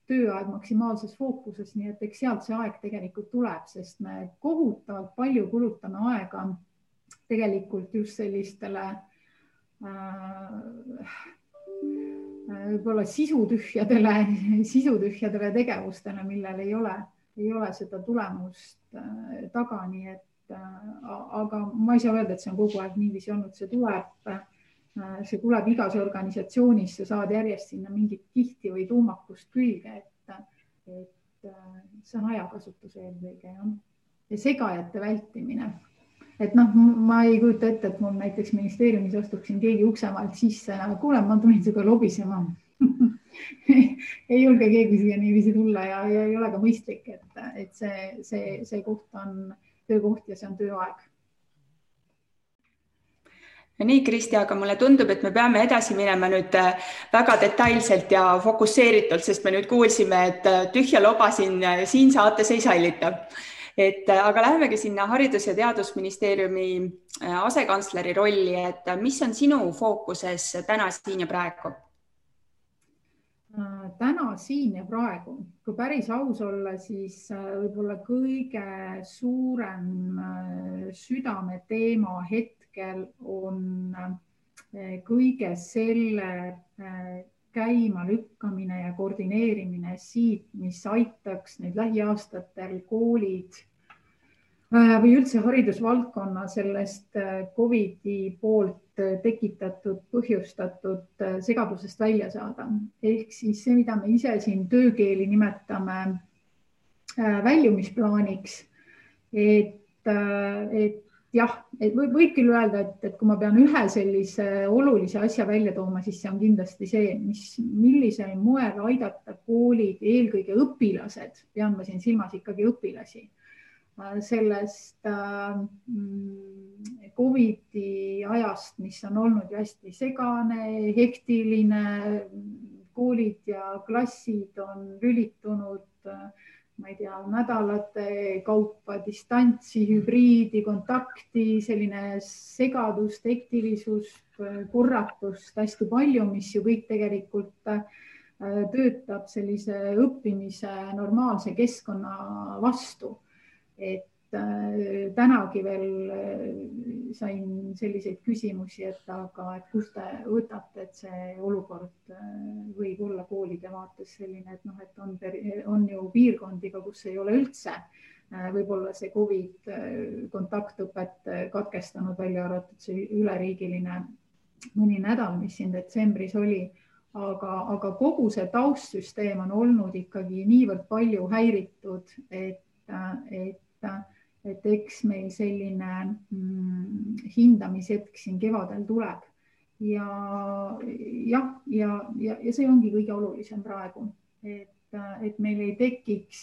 tööaeg maksimaalses fookuses, nii et eks sealt see aeg tegelikult tuleb, sest me kohutavalt palju kulutame aega tegelikult just sellistele äh, võib-olla sisutühjadele, sisutühjadele tegevustele, millel ei ole ei ole seda tulemust äh, taga, nii et äh, aga ma ei saa öelda, et see on kogu aeg niiviisi olnud, see tuleb, äh, see tuleb igas organisatsioonis, sa saad järjest sinna mingit kihti või tuumakust külge, et, et see on ajakasutus eelkõige jah. ja segajate vältimine. Et noh, ma ei kujuta ette, et mul näiteks ministeeriumis astuks siin keegi ukse vahelt sisse, kuule, ma tulin sinuga lobisema ei julge keegi siia niiviisi tulla ja, ja ei ole ka mõistlik, et, et see, see, see koht on töökoht ja see on tööaeg nii, Kristi, aga mulle tundub, et me peame edasi minema nüüd äh, väga detailselt ja fokusseeritult, sest me nüüd kuulsime, et äh, tühja loba siin, äh, siin saates ei sallita. et aga lähemegi sinna Haridus- ja Teadusministeeriumi asekantsleri rolli, et mis on sinu fookuses täna siin ja praegu? Äh, täna, siin ja praegu, kui päris aus olla, siis äh, võib-olla kõige suurem äh, südameteema hetkel on kõige selle käimalükkamine ja koordineerimine siit, mis aitaks nüüd lähiaastatel koolid või üldse haridusvaldkonna sellest Covidi poolt tekitatud, põhjustatud äh, segadusest välja saada. ehk siis see, mida me ise siin töökeeli nimetame äh, väljumisplaaniks. et, äh, et jah, et võib, võib küll öelda, et, et kui ma pean ühe sellise olulise asja välja tooma, siis see on kindlasti see, mis, millisel moel aidata koolid, eelkõige õpilased, pean ma siin silmas ikkagi õpilasi sellest äh, Covidi ajast, mis on olnud ju hästi segane, hektiline, koolid ja klassid on lülitunud, ma ei tea, nädalate kaupa distantsi, hübriidi, kontakti, selline segadust, hektilisust, korratust hästi palju, mis ju kõik tegelikult äh, töötab sellise õppimise normaalse keskkonna vastu et äh, tänagi veel äh, sain selliseid küsimusi, et aga, et kust te võtate, et see olukord äh, võib olla koolide vaates selline, et noh, et on, on ju piirkondi ka, kus ei ole üldse võib-olla see Covid kontaktõpet katkestanud, välja arvatud see üleriigiline mõni nädal, mis siin detsembris oli. Aga, aga kogu see taustsüsteem on olnud ikkagi niivõrd palju häiritud, et, et et eks meil selline mm, hindamishetk siin kevadel tuleb. Ja jah, ja, ja, ja see ongi kõige olulisem praegu, et, et meil ei tekiks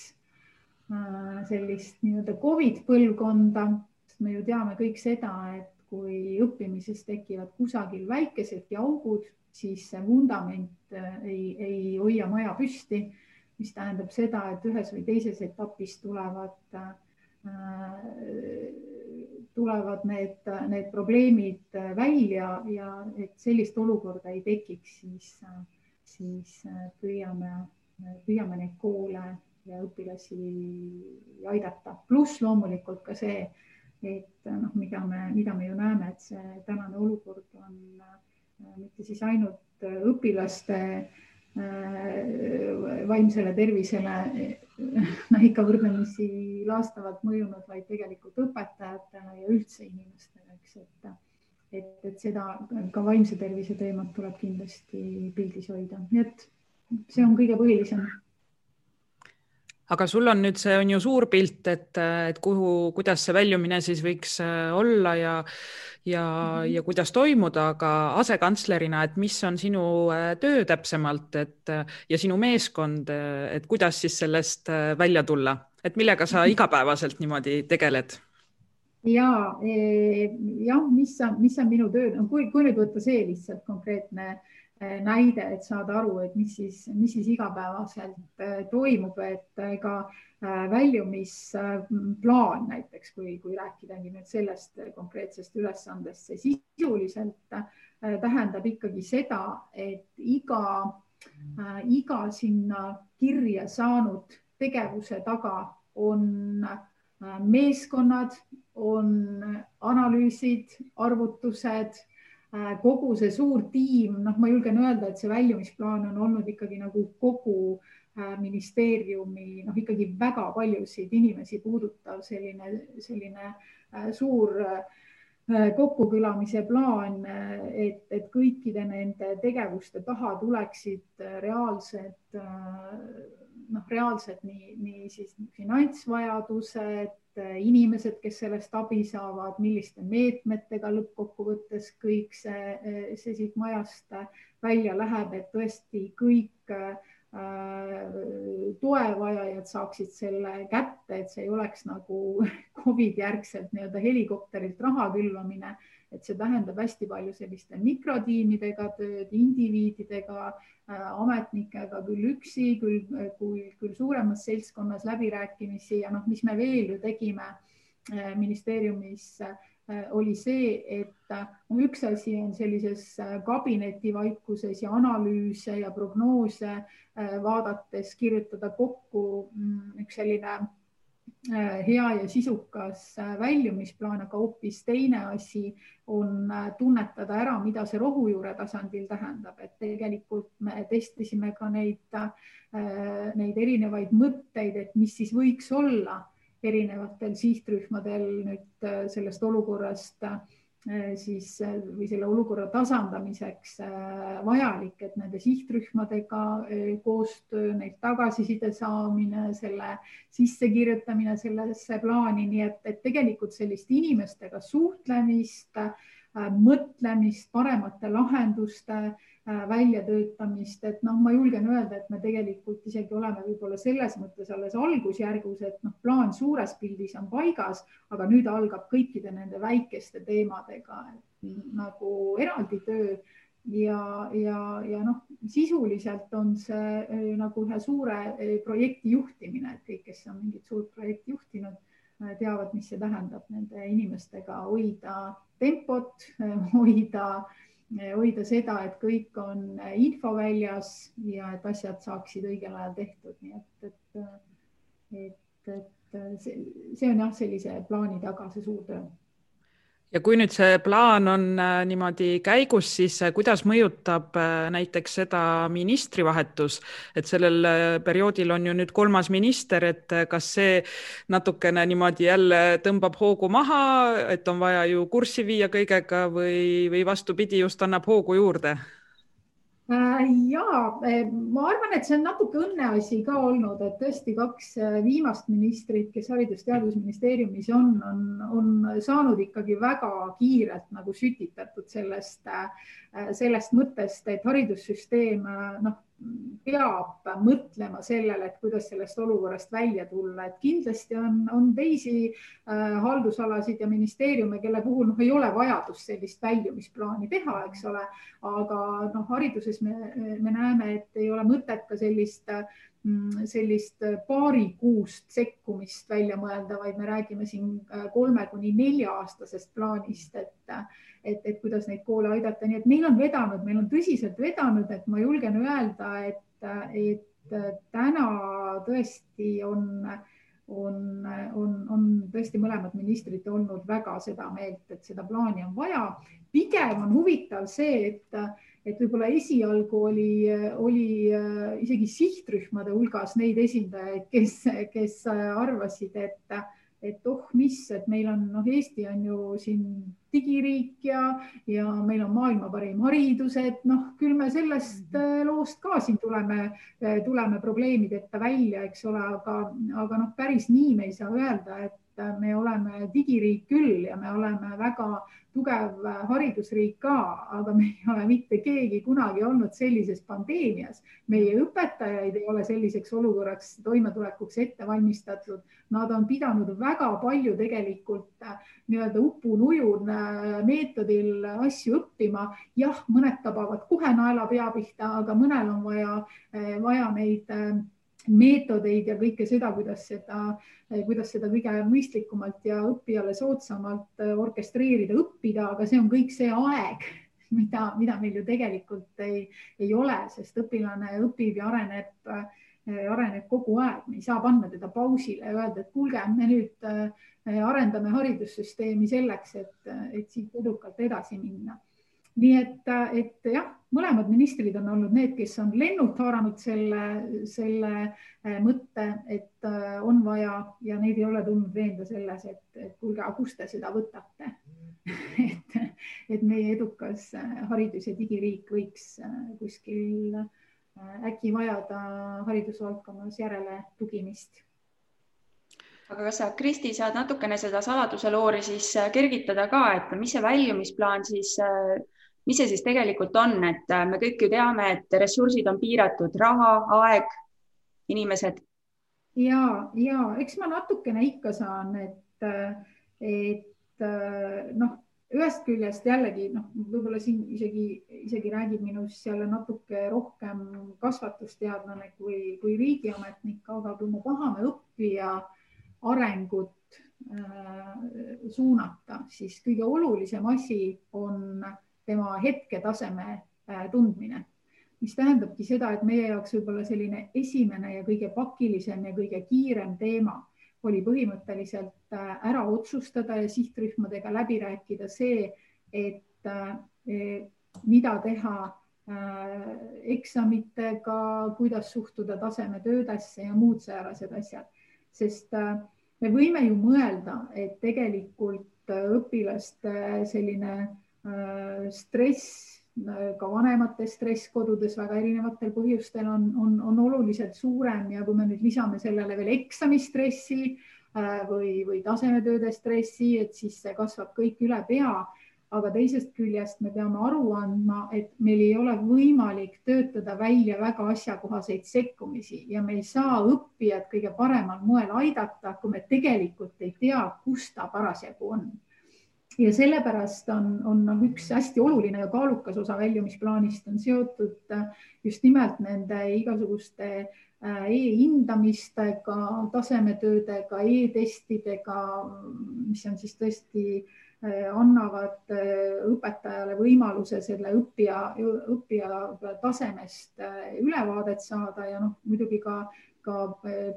äh, sellist nii-öelda Covid põlvkonda, sest me ju teame kõik seda, et kui õppimises tekivad kusagil väikesedki augud, siis see vundament äh, ei, ei hoia maja püsti, mis tähendab seda, et ühes või teises etapis tulevad äh, tulevad need, need probleemid välja ja et sellist olukorda ei tekiks, siis, siis püüame, püüame neid koole ja õpilasi aidata. pluss loomulikult ka see, et noh, mida me, mida me ju näeme, et see tänane olukord on mitte siis ainult õpilaste vaimsele tervisele noh, ikka võrdlemisi laastavalt mõjunud, vaid tegelikult õpetajatele ja üldse inimestele, eks, et et, et seda ka vaimse tervise teemat tuleb kindlasti pildis hoida, nii et see on kõige põhilisem aga sul on nüüd, see on ju suur pilt, et, et kuhu, kuidas see väljumine siis võiks äh, olla ja, ja mm, -hmm. ja kuidas toimuda, aga asekantslerina, et mis on sinu äh, töö täpsemalt, et ja sinu meeskond, et kuidas siis sellest äh, välja tulla, et millega sa mhm. igapäevaselt niimoodi tegeled? Ja jah, mis mis on minu töö, kui, kui nüüd võtta see lihtsalt konkreetne Eh, näide, et saada aru, et mis siis, mis siis igapäevaselt eh, toimub, et ega eh, väljumisplaan näiteks, kui, kui rääkidagi nüüd sellest konkreetsest ülesandest, see sisuliselt tähendab ikkagi seda, et iga, iga sinna kirja saanud tegevuse taga on meeskonnad, on analüüsid, arvutused Äh, kogu see suur tiim, noh, ma julgen öelda, et see väljumisplaan on olnud ikkagi nagu kogu äh, ministeeriumi, noh, ikkagi väga paljusid inimesi puudutav selline, selline äh, suur kokkukõlamise plaan, et, et kõikide nende tegevuste taha tuleksid reaalsed, noh, reaalsed nii, nii siis finantsvajadused inimesed, kes sellest abi saavad, milliste meetmetega lõppkokkuvõttes kõik see, see siit majast välja läheb, et tõesti kõik äh, toevajajad saaksid selle kätte, et see ei oleks nagu Covid järgselt nii-öelda helikopterilt raha külvamine et see tähendab hästi palju selliste mikrotiimidega tööd, indiviididega, äh, ametnikega, küll üksi, küll, küll, küll suuremas seltskonnas läbirääkimisi ja noh, mis me veel ju tegime äh, ministeeriumis äh, oli see, et üks asi on sellises kabinetivaikuses ja analüüse ja prognoose vaadates kirjutada kokku mm, üks selline hea ja sisukas äh, väljumisplaan, aga hoopis teine asi on äh, tunnetada ära, mida see rohujuure tasandil tähendab, et tegelikult me testisime ka neid, neid erinevaid mõtteid, et mis siis võiks olla erinevatel sihtrühmadel nüüd sellest olukorrast Äh, siis äh, või selle olukorra tasandamiseks äh, vajalik, et nende sihtrühmadega koostöö, neilt tagasiside saamine, selle sissekirjutamine sellesse plaani, nii et, et tegelikult sellist inimestega suhtlemist, mõtlemist, paremate lahenduste väljatöötamist, et noh, ma julgen öelda, et me tegelikult isegi oleme võib-olla selles mõttes alles algusjärgus, et noh, plaan suures pildis on paigas, aga nüüd algab kõikide nende väikeste teemadega nagu eraldi töö. Ja, ja, ja noh, sisuliselt on see äh, nagu ühe suure äh, projekti juhtimine, et kõik, kes on mingit suurt projekti juhtinud, teavad, mis see tähendab nende inimestega hoida tempot, hoida äh, hoida seda, et kõik on info väljas ja et asjad saaksid õigel ajal tehtud, nii et, et, et, et see, see on jah, sellise plaani taga see suur töö ja kui nüüd see plaan on äh, niimoodi käigus, siis äh, kuidas mõjutab äh, näiteks seda ministrivahetus, et sellel perioodil on ju nüüd kolmas minister, et kas see natukene niimoodi jälle tõmbab hoogu maha, et on vaja ju kurssi viia kõigega või, või vastupidi, just annab hoogu juurde? Äh, ja äh, ma arvan, et see on natuke õnneasi ka olnud, et tõesti kaks äh, viimast ministrit, kes Haridus-Teadusministeeriumis on, on, on saanud ikkagi väga kiirelt nagu sütitatud sellest, sellest mõttest, et haridussüsteem noh, peab mõtlema sellele, et kuidas sellest olukorrast välja tulla, et kindlasti on, on teisi äh, haldusalasid ja ministeeriume, kelle puhul noh, ei ole vajadust sellist väljumisplaani teha, eks ole. aga noh, hariduses me, me näeme, et ei ole mõtet ka sellist mm, sellist paarikuust sekkumist välja mõelda, vaid me räägime siin äh, kolme kuni nelja aastasest plaanist, et et, et kuidas neid koole aidata, nii et meil on vedanud, meil on tõsiselt vedanud, et ma julgen öelda, et, et täna tõesti on on, on, on tõesti mõlemad ministrid olnud väga seda meelt, et seda plaani on vaja. pigem on huvitav see, et, et võib-olla esialgu oli, oli isegi sihtrühmade hulgas neid esindajaid, kes, kes arvasid, et et oh mis, et meil on, noh, Eesti on ju siin digiriik ja, ja meil on maailma parim haridus, et noh, küll me sellest mhm. äh, loost ka siin tuleme, äh, tuleme probleemideta välja, eks ole, aga, aga noh, päris nii me ei saa öelda, et me oleme digiriik küll ja me oleme väga tugev haridusriik ka, aga me ei ole mitte keegi kunagi olnud sellises pandeemias. meie õpetajaid ei ole selliseks olukorraks toimetulekuks ette valmistatud. Nad on pidanud väga palju tegelikult äh, nii-öelda upunujun äh, meetodil asju õppima. jah, mõned tabavad kohe naela pea pihta, aga mõnel on vaja, äh, vaja neid meetodeid ja kõike seda, kuidas seda, kuidas seda kõige mõistlikumalt ja õppijale soodsamalt äh, orkestreerida, õppida, aga see on kõik see aeg, mida, mida meil ju tegelikult ei, ei ole, sest õpilane õpib ja areneb, äh, areneb kogu aeg, me ei saa panna teda pausile ja öelda, et kuulge, me nüüd äh, arendame haridussüsteemi selleks, et, et siit edukalt edasi minna nii et, et jah, mõlemad ministrid on olnud need, kes on lennult haaranud selle, selle äh, mõtte, et äh, on vaja ja neid ei ole tulnud veenda selles, et, et kuulge, aga kust te seda võtate? Et, et meie edukas äh, haridus- ja digiriik võiks kuskil äkki vajada haridusvaldkonnas järele tugimist. Aga kas sa, Kristi, saad natukene seda saladuse loori siis kergitada ka, et mis see väljumisplaan siis mis see siis tegelikult on, et äh, me kõik ju teame, et ressursid on piiratud, raha, aeg, inimesed. ja, ja eks ma natukene ikka saan, et, et äh, noh, ühest küljest jällegi noh, võib-olla siin isegi, isegi räägib minust jälle natuke rohkem kasvatusteadlane kui, kui riigiametnik, aga kui me tahame õppija arengut äh, suunata, siis kõige olulisem asi on tema hetketaseme äh, tundmine, mis tähendabki seda, et meie jaoks võib-olla selline esimene ja kõige pakilisem ja kõige kiirem teema oli põhimõtteliselt äh, ära otsustada ja sihtrühmadega läbi rääkida see, et äh, mida teha eksamitega, kuidas suhtuda tasemetöödesse ja muud säärased asjad, sest me võime ju mõelda, et tegelikult õpilaste selline stress, äh, ka vanemate stress kodudes väga erinevatel põhjustel on, on, on oluliselt suurem ja kui me nüüd lisame sellele veel eksamistressi äh, või, või tasemetööde stressi, et siis see kasvab kõik üle pea. aga teisest küljest me peame aru andma, et meil ei ole võimalik töötada välja väga asjakohaseid sekkumisi ja me ei saa õppijat kõige paremal moel aidata, kui me tegelikult ei tea, kus ta parasjagu on ja sellepärast on, on noh, üks hästi oluline ja kaalukas osa väljumisplaanist on seotud äh, just nimelt nende igasuguste äh, e-hindamistega, tasemetöödega e, e-testidega, mis on siis tõesti äh, annavad õpetajale võimaluse selle õppija, õppija tasemest ülevaadet saada ja noh, muidugi ka, ka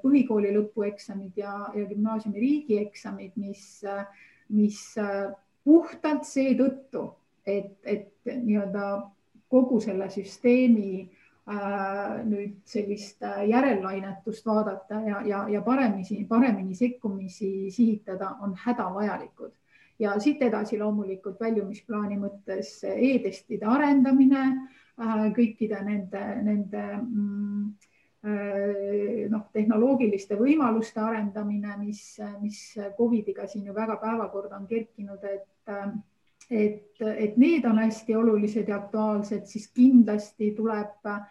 põhikooli lõpueksamid ja, ja gümnaasiumi riigieksamid, mis, mis puhtalt seetõttu, et, et nii-öelda kogu selle süsteemi äh, nüüd sellist äh, järellainetust vaadata ja, ja, ja paremini, paremini sekkumisi sihitada on hädavajalikud. ja siit edasi loomulikult väljumisplaani mõttes e-testide arendamine äh,, kõikide nende, nende mm, äh, noh, tehnoloogiliste võimaluste arendamine, mis, mis Covidiga siin ju väga päevakorda on kerkinud, et et, et need on hästi olulised ja aktuaalsed, siis kindlasti tuleb äh,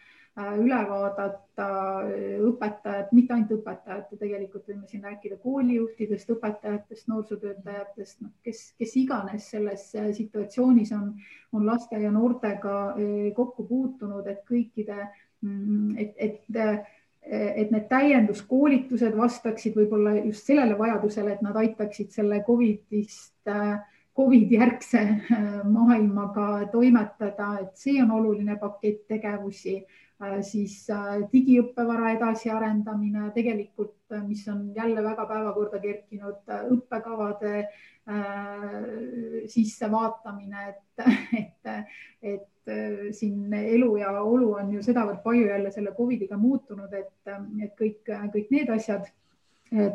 üle vaadata äh, õpetajad, mitte ainult õpetajate, tegelikult võime siin rääkida koolijuhtidest, õpetajatest, noorsootöötajatest, noh, kes, kes iganes selles äh, situatsioonis on, on laste ja noortega kokku puutunud, et kõikide, mm, et, et et need täienduskoolitused vastaksid võib-olla just sellele vajadusele, et nad aitaksid selle Covidist äh, Covidi järgse äh, maailmaga toimetada, et see on oluline pakett tegevusi. siis digiõppevara edasiarendamine, tegelikult, mis on jälle väga päevakorda kerkinud, õppekavade sissevaatamine, et, et, et siin elu ja olu on ju sedavõrd palju jälle selle Covidiga muutunud, et, et kõik, kõik need asjad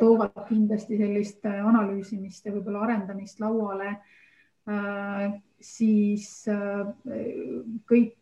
toovad kindlasti sellist eh, analüüsimist ja võib-olla arendamist lauale, eh, siis kõik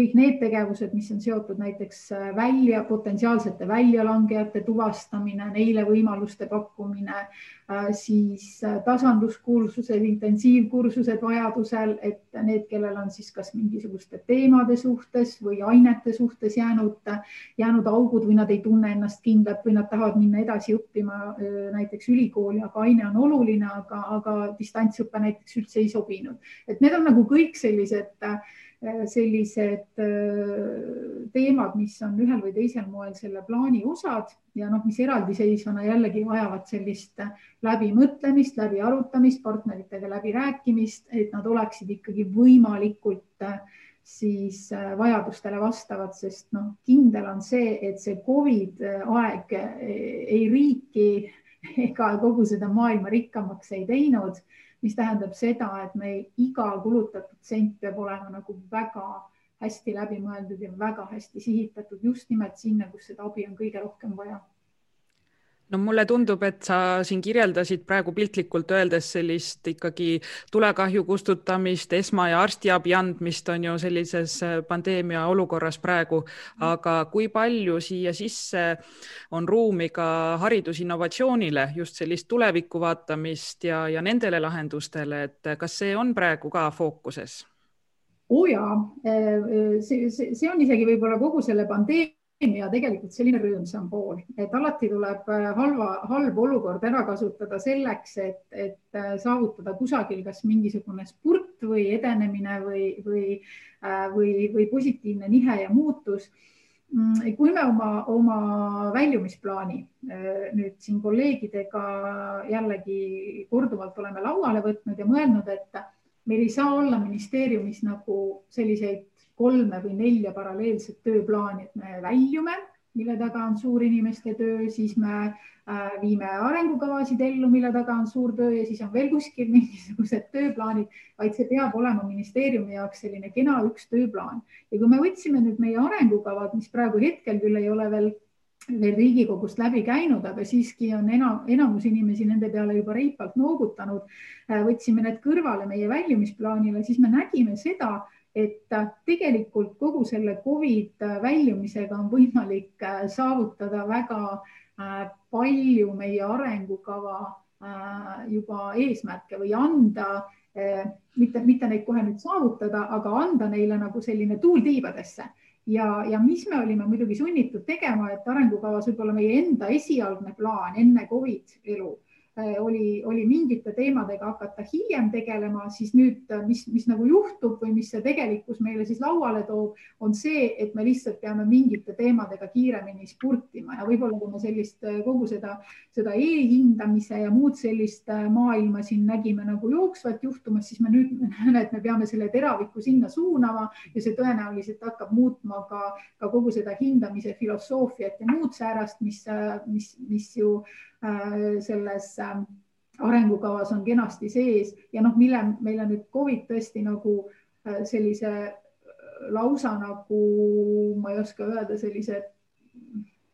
kõik need tegevused, mis on seotud näiteks äh, välja, potentsiaalsete väljalangejate tuvastamine, neile võimaluste pakkumine, äh, siis äh, tasanduskursused, intensiivkursused vajadusel, et need, kellel on siis kas mingisuguste teemade suhtes või ainete suhtes jäänud, jäänud augud või nad ei tunne ennast kindlalt või nad tahavad minna edasi õppima näiteks ülikooli, aga aine on oluline, aga, aga distantsõpe näiteks üldse ei sobinud. et need on nagu kõik sellised äh, sellised äh, teemad, mis on ühel või teisel moel selle plaani osad ja noh, mis eraldiseisvana jällegi vajavad sellist läbimõtlemist, läbi arutamist, partneritega läbirääkimist, et nad oleksid ikkagi võimalikult äh, siis vajadustele vastavad, sest noh, kindel on see, et see Covid aeg ei riiki ega kogu seda maailma rikkamaks ei teinud mis tähendab seda, et meil iga kulutatud sent peab olema nagu väga hästi läbimõeldud ja väga hästi sihitatud just nimelt sinna, kus seda abi on kõige rohkem vaja no mulle tundub, et sa siin kirjeldasid praegu piltlikult öeldes sellist ikkagi tulekahju kustutamist, esma- ja arstiabi andmist on ju sellises äh, pandeemia olukorras praegu, aga kui palju siia sisse on ruumi ka haridusinnovatsioonile, just sellist tulevikku vaatamist ja, ja nendele lahendustele, et kas see on praegu ka fookuses? oo oh jaa, äh, äh, see, see, see on isegi võib-olla kogu selle pandeemia ja tegelikult selline rõõmsam pool, et alati tuleb äh, halva, halb olukord ära kasutada selleks, et, et äh, saavutada kusagil kas mingisugune spurt või edenemine või, või, äh, või, või positiivne nihe ja muutus. Mm, kui me oma, oma väljumisplaani nüüd siin kolleegidega jällegi korduvalt oleme lauale võtnud ja mõelnud, et meil ei saa olla ministeeriumis nagu selliseid kolme või nelja paralleelset tööplaani, et me väljume, mille taga on suur inimeste töö, siis me äh, viime arengukavasid ellu, mille taga on suur töö ja siis on veel kuskil mingisugused tööplaanid, vaid see peab olema ministeeriumi jaoks selline kena üks tööplaan. ja kui me võtsime nüüd meie arengukavad, mis praegu hetkel küll ei ole veel veel Riigikogust läbi käinud, aga siiski on enam, enamus inimesi nende peale juba reipalt noogutanud. Äh, võtsime need kõrvale meie väljumisplaanile, siis me nägime seda, et äh, tegelikult kogu selle Covid äh, väljumisega on võimalik äh, saavutada väga palju meie arengukava juba eesmärke või anda, mitte, mitte neid kohe nüüd saavutada, aga anda neile nagu selline tuul tiibadesse. Ja, ja mis me olime muidugi sunnitud tegema, et arengukavas võib-olla meie enda esialgne plaan enne Covid elu oli, oli mingite teemadega hakata hiljem tegelema, siis nüüd, äh, mis, mis nagu juhtub või mis see tegelikkus meile siis lauale toob, on see, et me lihtsalt peame mingite teemadega kiiremini spurtima ja võib-olla kui me sellist äh, kogu seda, seda e-hindamise ja muud sellist maailma siin nägime nagu jooksvat juhtumas, siis me nüüd näeme, et me peame selle teraviku sinna suunama ja see tõenäoliselt hakkab muutma ka, ka kogu seda hindamise filosoofiat ja muud säärast, mis, mis, mis ju Äh, selles ähm, arengukavas on kenasti sees ja noh, mille meile nüüd Covid tõesti nagu äh, sellise äh, lausa nagu ma ei oska öelda, sellise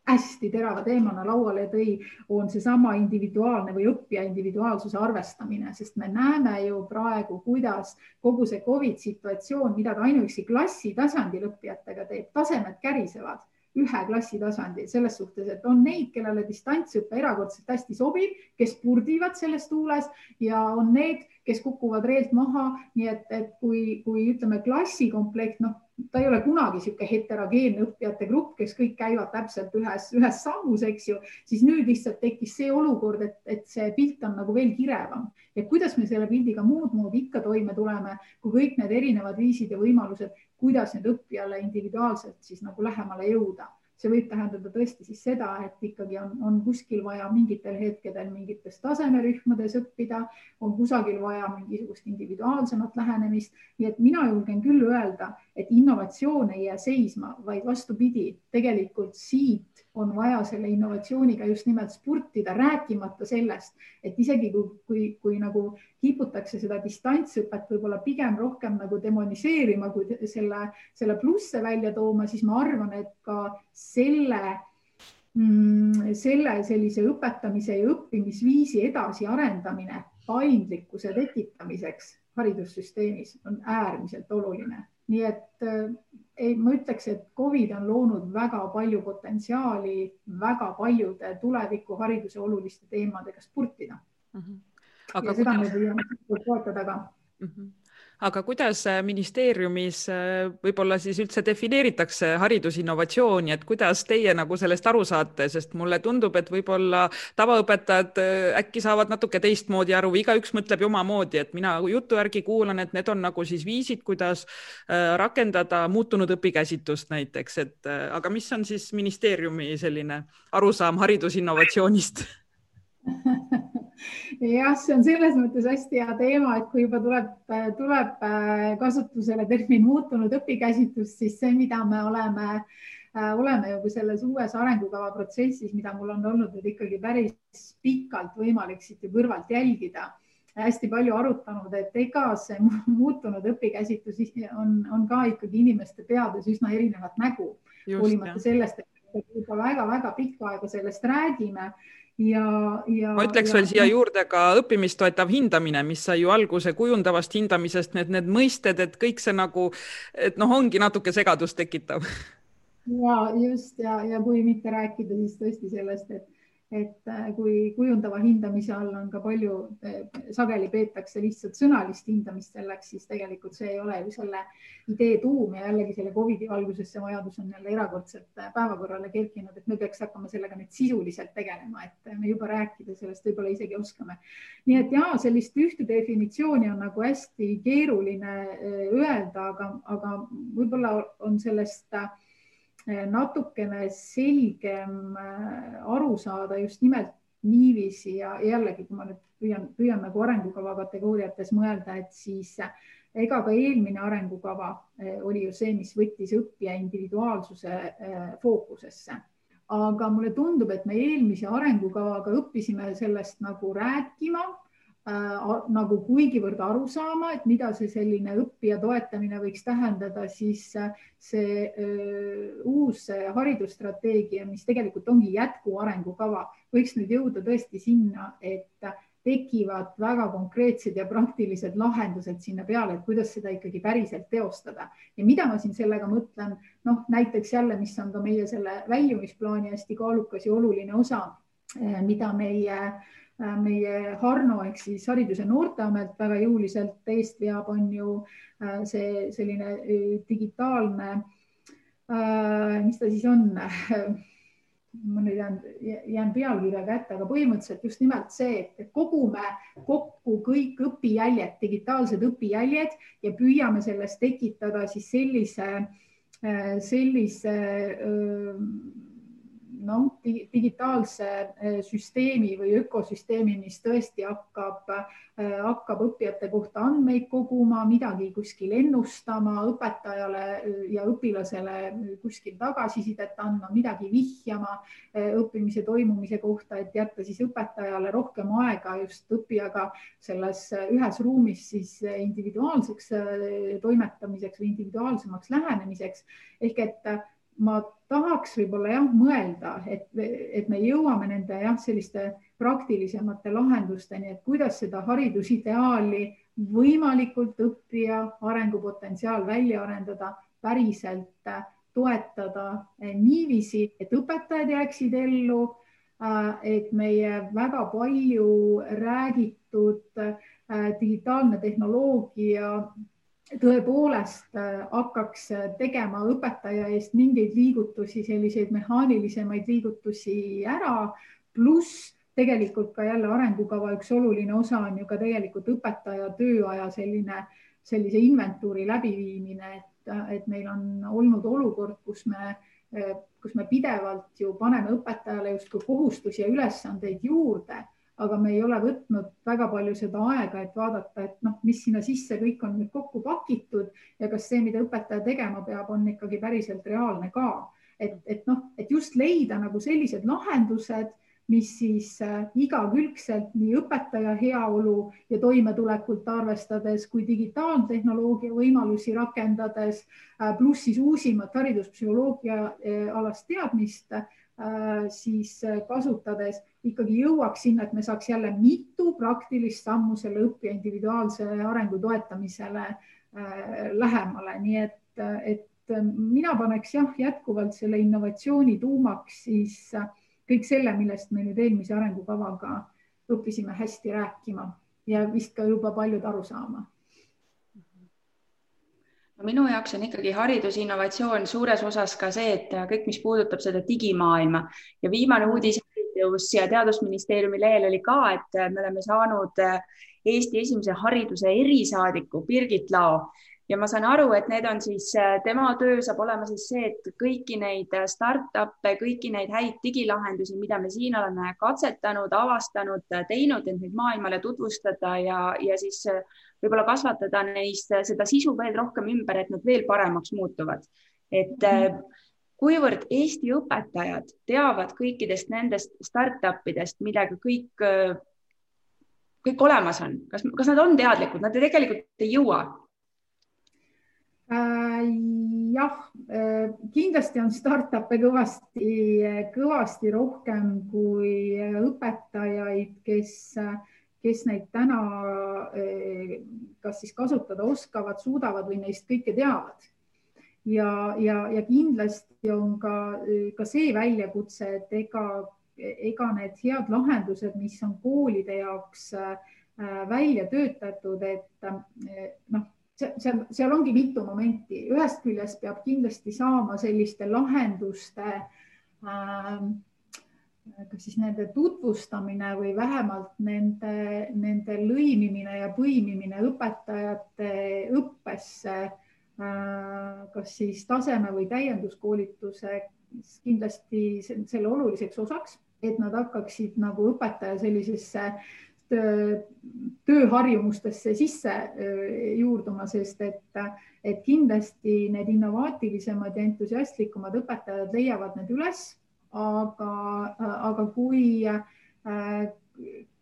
hästi terava teemana lauale tõi, on seesama individuaalne või õppija individuaalsuse arvestamine, sest me näeme ju praegu, kuidas kogu see Covid situatsioon, mida ta ainuüksi klassi tasandil õppijatega teeb, tasemed kärisevad ühe klassi tasandil selles suhtes, et on neid, kellele distantsõpe erakordselt hästi sobib, kes purdivad selles tuules ja on need, kes kukuvad reelt maha, nii et, et kui, kui ütleme klassikomplekt, noh, ta ei ole kunagi niisugune heterogeenne õppijate grupp, kes kõik käivad täpselt ühes, ühes sammus, eks ju, siis nüüd lihtsalt tekkis see olukord, et, et see pilt on nagu veel kirevam. Ja kuidas me selle pildiga muud moodi ikka toime tuleme, kui kõik need erinevad viisid ja võimalused, kuidas nüüd õppijale individuaalselt siis nagu lähemale jõuda see võib tähendada tõesti siis seda, et ikkagi on, on kuskil vaja mingitel hetkedel mingites tasemerühmades õppida, on kusagil vaja mingisugust individuaalsemat lähenemist. nii et mina julgen küll öelda, et innovatsioon ei jää seisma, vaid vastupidi, tegelikult siit on vaja selle innovatsiooniga just nimelt spurtida, rääkimata sellest, et isegi kui, kui, kui nagu kiputakse seda distantsõpet võib-olla pigem rohkem nagu demoniseerima, kui selle, selle plusse välja tooma, siis ma arvan, et ka selle mm, selle sellise õpetamise ja õppimisviisi edasiarendamine paindlikkuse tekitamiseks haridussüsteemis on äärmiselt oluline nii et äh, ei, ma ütleks, et Covid on loonud väga palju potentsiaali väga paljude tulevikuhariduse oluliste teemadega spurtida mm. -hmm. Aga ja kuidas... seda me püüame toetada ka mm. -hmm aga kuidas äh, ministeeriumis äh, võib-olla siis üldse defineeritakse haridusinnovatsiooni, et kuidas teie nagu sellest aru saate, sest mulle tundub, et võib-olla tavaõpetajad äh, äkki saavad natuke teistmoodi aru, igaüks mõtleb ju omamoodi, et mina jutu järgi kuulan, et need on nagu siis viisid, kuidas rakendada muutunud õpikäsitlust näiteks, et aga mis on siis ministeeriumi selline arusaam haridusinnovatsioonist jah, see on selles mõttes hästi hea teema, et kui juba tuleb, tuleb äh, kasutusele termin muutunud õpikäsitlus, siis see, mida me oleme, äh, oleme ju selles uues arengukava protsessis, mida mul on olnud nüüd ikkagi päris pikalt võimalik siit ju kõrvalt jälgida hästi palju arutanud, et ega see muutunud õpikäsitlus on, on ka ikkagi inimeste peades üsna erinevat nägu, hoolimata sellest, et juba väga-väga pikka aega sellest räägime ja, ja. ma ütleks ja, veel siia juurde ka õppimist toetav hindamine, mis sai ju alguse kujundavast hindamisest, need, need mõisted, et kõik see nagu, et noh, ongi natuke segadust tekitav. ja just ja, ja kui mitte rääkida siis tõesti sellest, et et äh, kui kujundava hindamise all on ka palju, äh, sageli peetakse lihtsalt sõnalist hindamist selleks, siis tegelikult see ei ole ju selle idee tuum ja jällegi selle Covidi valguses see vajadus on jälle erakordselt äh, päevakorrale kerkinud, et me peaks hakkama sellega nüüd sisuliselt tegelema, et me juba rääkida sellest võib-olla isegi oskame. nii et ja sellist ühte definitsiooni on nagu hästi keeruline öelda, aga, aga võib-olla on sellest äh, natukene selgem äh, aru saada just nimelt niiviisi ja jällegi, kui ma nüüd püüan, püüan nagu arengukava kategooriates mõelda, et siis äh, ega ka eelmine arengukava oli ju see, mis võttis õppija individuaalsuse fookusesse. aga mulle tundub, et me eelmise arengukavaga õppisime sellest nagu rääkima nagu kuigivõrd aru saama, et mida see selline õppija toetamine võiks tähendada, siis äh, see äh, uus haridusstrateegia, mis tegelikult ongi jätkuarengukava, võiks nüüd jõuda tõesti sinna, et tekivad väga konkreetsed ja praktilised lahendused sinna peale, et kuidas seda ikkagi päriselt teostada. Ja mida ma siin sellega mõtlen, noh näiteks jälle, mis on ka meie selle väljumisplaani hästi kaalukas ja oluline osa, mida meie äh, Äh, meie Harno ehk siis Haridus- ja Noorteamet väga jõuliselt eest veab, on ju äh, see selline äh, digitaalne, mis ta siis on? ma nüüd jään, jään pealkirja kätte, aga põhimõtteliselt just nimelt see, et kogume kokku kõik õpijäljed, digitaalsed õpijäljed ja püüame sellest tekitada siis sellise, sellise öö, noh, digitaalse eh, süsteemi või ökosüsteemi, mis tõesti hakkab, eh, hakkab õppijate kohta andmeid koguma, midagi kuskil ennustama, õpetajale eh, ja õpilasele kuskil tagasisidet andma, midagi vihjama õppimise toimumise kohta, et jätta siis õpetajale rohkem aega just õppijaga selles ühes ruumis siis individuaalseks toimetamiseks või individuaalsemaks lähenemiseks. Ehk et ma tahaks võib-olla jah mõelda, et, et me jõuame nende jah, selliste praktilisemate lahendusteni, et kuidas seda haridusideaali võimalikult õppija arengupotentsiaal välja arendada, päriselt toetada niiviisi, et õpetajad jääksid ellu, et meie väga palju räägitud digitaalne tehnoloogia tõepoolest äh, hakkaks äh, tegema õpetaja eest mingeid liigutusi, selliseid mehaanilisemaid liigutusi ära, pluss tegelikult ka jälle arengukava üks oluline osa on ju ka tegelikult õpetaja tööaja selline, sellise inventuuri läbiviimine, et, et meil on olnud olukord, kus me kus me pidevalt ju paneme õpetajale justkui kohustusi ja ülesandeid juurde, aga me ei ole võtnud väga palju seda aega, et vaadata, et noh, mis sinna sisse kõik on nüüd kokku pakitud ja kas see, mida õpetaja tegema peab, on ikkagi päriselt reaalne ka. et, et noh, et just leida nagu sellised lahendused mis siis äh, igakülgselt nii õpetaja heaolu ja toimetulekut arvestades kui digitaaltehnoloogia võimalusi rakendades, äh, pluss siis uusimat hariduspsühholoogia äh, alast teadmist, siis kasutades ikkagi jõuaks sinna, et me saaks jälle mitu praktilist sammu selle õppija individuaalse arengu toetamisele lähemale, nii et, et mina paneks jah, jätkuvalt selle innovatsiooni tuumaks siis äh, kõik selle, millest me nüüd eelmise arengukavaga õppisime hästi rääkima ja vist ka juba paljud aru saama minu jaoks on ikkagi haridusinnovatsioon suures osas ka see, et kõik, mis puudutab seda digimaailma. Ja viimane uudis jõus ja Teadusministeeriumi lehel oli ka, et me oleme saanud Eesti esimese hariduse erisaadiku Birgit Lao. Ja ma saan aru, et need on siis, äh, tema töö saab olema siis see, et kõiki neid äh, startup'e, kõiki neid häid digilahendusi, mida me siin oleme katsetanud, avastanud, äh, teinud, et neid maailmale tutvustada ja, ja siis võib-olla kasvatada neist seda sisu veel rohkem ümber, et nad veel paremaks muutuvad. et mm. kuivõrd Eesti õpetajad teavad kõikidest nendest startup idest, millega kõik, kõik olemas on, kas, kas nad on teadlikud, nad tegelikult ei jõua Äh, jah, äh, kindlasti on startup'e kõvasti, kõvasti rohkem kui õpetajaid, kes, kes neid täna äh, kas siis kasutada oskavad, suudavad või neist kõike teavad. ja, ja, ja kindlasti on ka, ka see väljakutse, et ega, ega need head lahendused, mis on koolide jaoks välja töötatud, et noh seal, seal ongi mitu momenti, ühest küljest peab kindlasti saama selliste lahenduste äh, kas siis nende tutvustamine või vähemalt nende, nende lõimimine ja põimimine õpetajate õppesse äh,, kas siis taseme või täienduskoolituse kindlasti selle oluliseks osaks, et nad hakkaksid nagu õpetaja sellisesse tööharjumustesse sisse juurduma, sest et, et kindlasti need innovaatilisemad ja entusiastlikumad õpetajad leiavad need üles, aga, aga kui,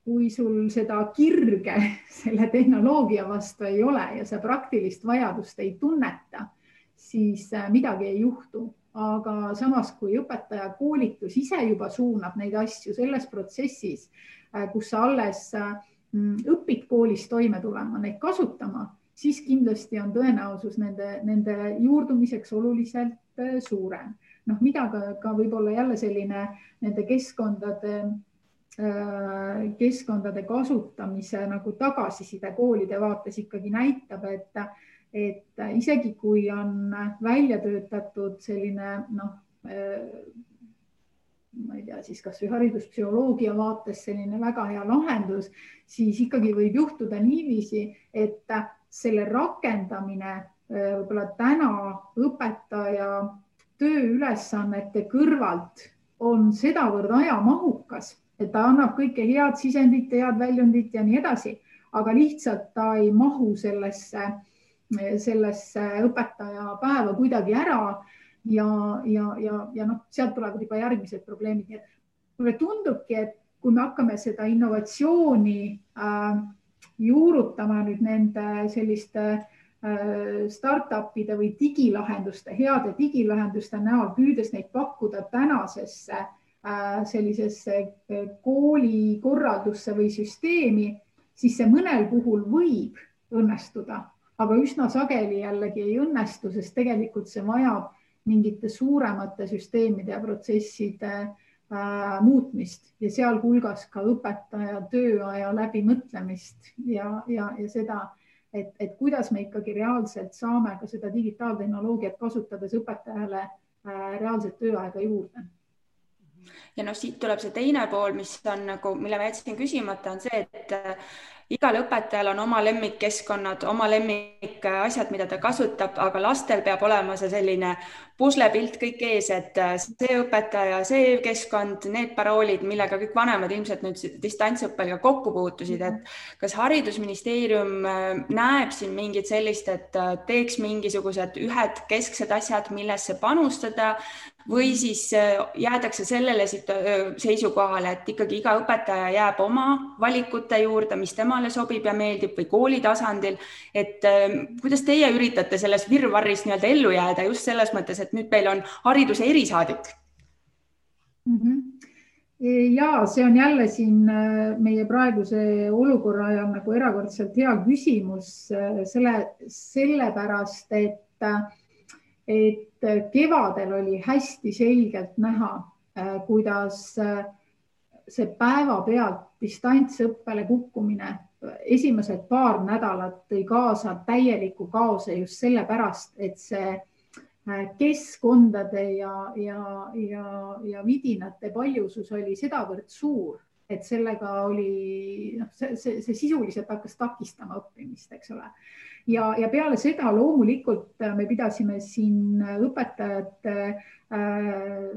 kui sul seda kirge selle tehnoloogia vastu ei ole ja sa praktilist vajadust ei tunneta, siis midagi ei juhtu aga samas, kui õpetaja koolitus ise juba suunab neid asju selles protsessis Äh, kus sa alles mm, õpid koolis toime tulema, neid kasutama, siis kindlasti on tõenäosus nende, nende juurdumiseks oluliselt äh, suurem. Noh, mida ka, ka võib-olla jälle selline nende keskkondade äh, keskkondade kasutamise nagu tagasiside koolide vaates ikkagi näitab, et, et isegi kui on välja töötatud selline noh, ma ei tea, siis kasvõi hariduspsühholoogia vaates selline väga hea lahendus, siis ikkagi võib juhtuda niiviisi, et selle rakendamine äh, võib-olla täna õpetaja tööülesannete kõrvalt on sedavõrd ajamahukas, et ta annab kõike head sisendit head väljundit ja nii edasi, aga lihtsalt ta ei mahu sellesse, sellesse õpetaja päeva kuidagi ära ja, ja, ja, ja noh, sealt tulevad juba järgmised probleemid, nii et mulle tundubki, et kui me hakkame seda innovatsiooni äh, juurutama nüüd nende selliste äh, startup'ide või digilahenduste, heade digilahenduste näol, püüdes neid pakkuda tänasesse äh, sellisesse äh, koolikorraldusse või süsteemi, siis see mõnel puhul võib õnnestuda, aga üsna sageli jällegi ei õnnestu, sest tegelikult see vajab mingite suuremate süsteemide ja protsesside äh, muutmist ja sealhulgas ka õpetaja tööaja läbimõtlemist ja, ja, ja seda, et, et kuidas me ikkagi reaalselt saame ka seda digitaaltehnoloogiat kasutades õpetajale äh, reaalset tööaega juurde. Ja noh, siit tuleb see teine pool, mis on nagu, mille ma jätsin küsimata, on see, et igal õpetajal on oma lemmikkeskkonnad, oma lemmik kõik asjad, mida ta kasutab, aga lastel peab olema see selline puslepilt kõik ees, et see õpetaja, see keskkond, need paroolid, millega kõik vanemad ilmselt nüüd distantsõppel ka kokku puutusid, et kas Haridusministeerium näeb siin mingit sellist, et teeks mingisugused ühed kesksed asjad, millesse panustada või siis äh, jäädakse sellele äh, seisukohale, et ikkagi iga õpetaja jääb oma valikute juurde, mis temale sobib ja meeldib või kooli tasandil. et äh, kuidas teie üritate selles virvarris nii-öelda ellu jääda just selles mõttes, et nüüd meil on hariduse erisaadik mm? -hmm ja see on jälle siin meie praeguse olukorra ajal nagu erakordselt hea küsimus selle, sellepärast et et kevadel oli hästi selgelt näha, äh, kuidas äh, see päevapealt distantsõppele kukkumine esimesed paar nädalat tõi kaasa täieliku kaose just sellepärast, et see äh, keskkondade ja, ja, ja, ja vidinate paljusus oli sedavõrd suur, et sellega oli, noh, see, see, see sisuliselt hakkas takistama õppimist, eks ole ja, ja peale seda loomulikult äh, me pidasime siin äh, õpetajate äh,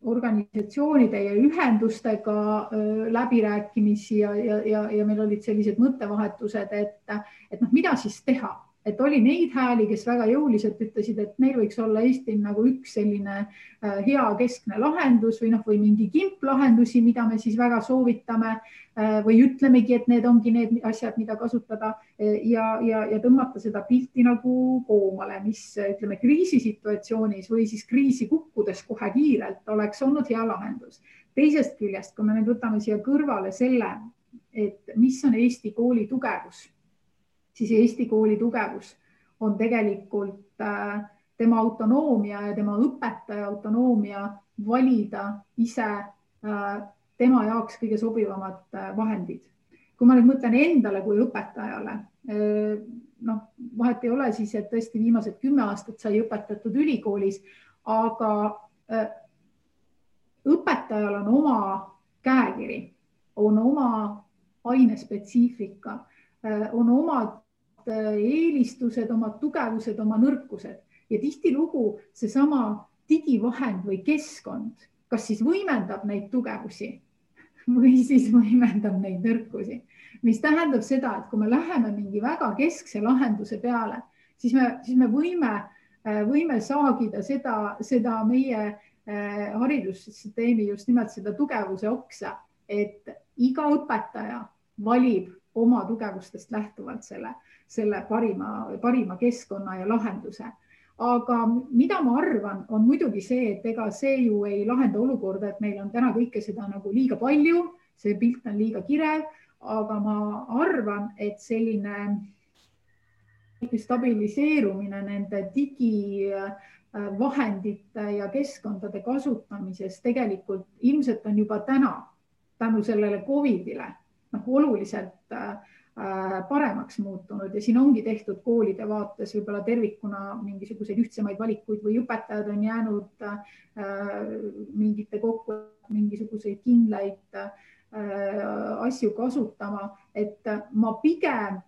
organisatsioonide ja ühendustega äh, läbirääkimisi ja, ja, ja, ja meil olid sellised mõttevahetused, et, et noh, mida siis teha et oli neid hääli, kes väga jõuliselt ütlesid, et meil võiks olla Eestil nagu üks selline äh, hea keskne lahendus või noh, või mingi kimplahendusi, mida me siis väga soovitame äh, või ütlemegi, et need ongi need asjad, mida kasutada äh, ja, ja, ja tõmmata seda pilti nagu koomale, mis ütleme kriisisituatsioonis või siis kriisi kukkudes kohe kiirelt oleks olnud hea lahendus. teisest küljest, kui me nüüd võtame siia kõrvale selle, et mis on Eesti kooli tugevus siis Eesti kooli tugevus on tegelikult äh, tema autonoomia ja tema õpetaja autonoomia valida ise äh, tema jaoks kõige sobivamad äh, vahendid. kui ma nüüd mõtlen endale kui õpetajale, noh, vahet ei ole siis, et tõesti viimased kümme aastat sai õpetatud ülikoolis, aga õpetajal on oma käekiri, on oma ainespetsiifika, on omad eelistused, omad tugevused, oma nõrkused. Ja tihtilugu seesama digivahend või keskkond, kas siis võimendab neid tugevusi või siis võimendab neid nõrkusi, mis tähendab seda, et kui me läheme mingi väga keskse lahenduse peale, siis me, siis me võime, äh, võime saagida seda, seda meie äh, haridussüsteemi just nimelt seda tugevuse oksa, et iga õpetaja valib oma tugevustest lähtuvalt selle selle parima, parima keskkonna ja lahenduse. aga mida ma arvan, on muidugi see, et ega see ju ei lahenda olukorda, et meil on täna kõike seda nagu liiga palju, see pilt on liiga kirev, aga ma arvan, et selline stabiliseerumine nende digivahendite ja keskkondade kasutamises tegelikult ilmselt on juba täna tänu sellele Covidile noh, oluliselt äh, paremaks muutunud ja siin ongi tehtud koolide vaates võib-olla tervikuna mingisuguseid ühtsemaid valikuid või õpetajad on jäänud äh, mingite kokku, mingisuguseid kindlaid äh, asju kasutama, et ma pigem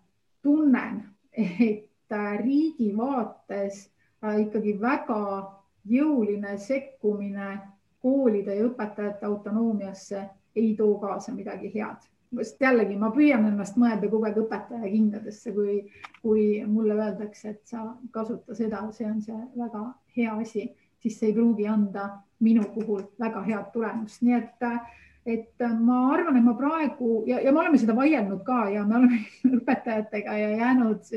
tunnen, et riigi vaates ikkagi väga jõuline sekkumine koolide ja õpetajate autonoomiasse ei too kaasa midagi head sest jällegi ma püüan ennast mõelda kogu aeg õpetaja kingadesse, kui, kui mulle öeldakse, et sa kasuta seda, see on see väga hea asi, siis see ei pruugi anda minu puhul väga head tulemust, nii et, et ma arvan, et ma praegu ja, ja me oleme seda vaielnud ka ja me oleme õpetajatega ja jäänud,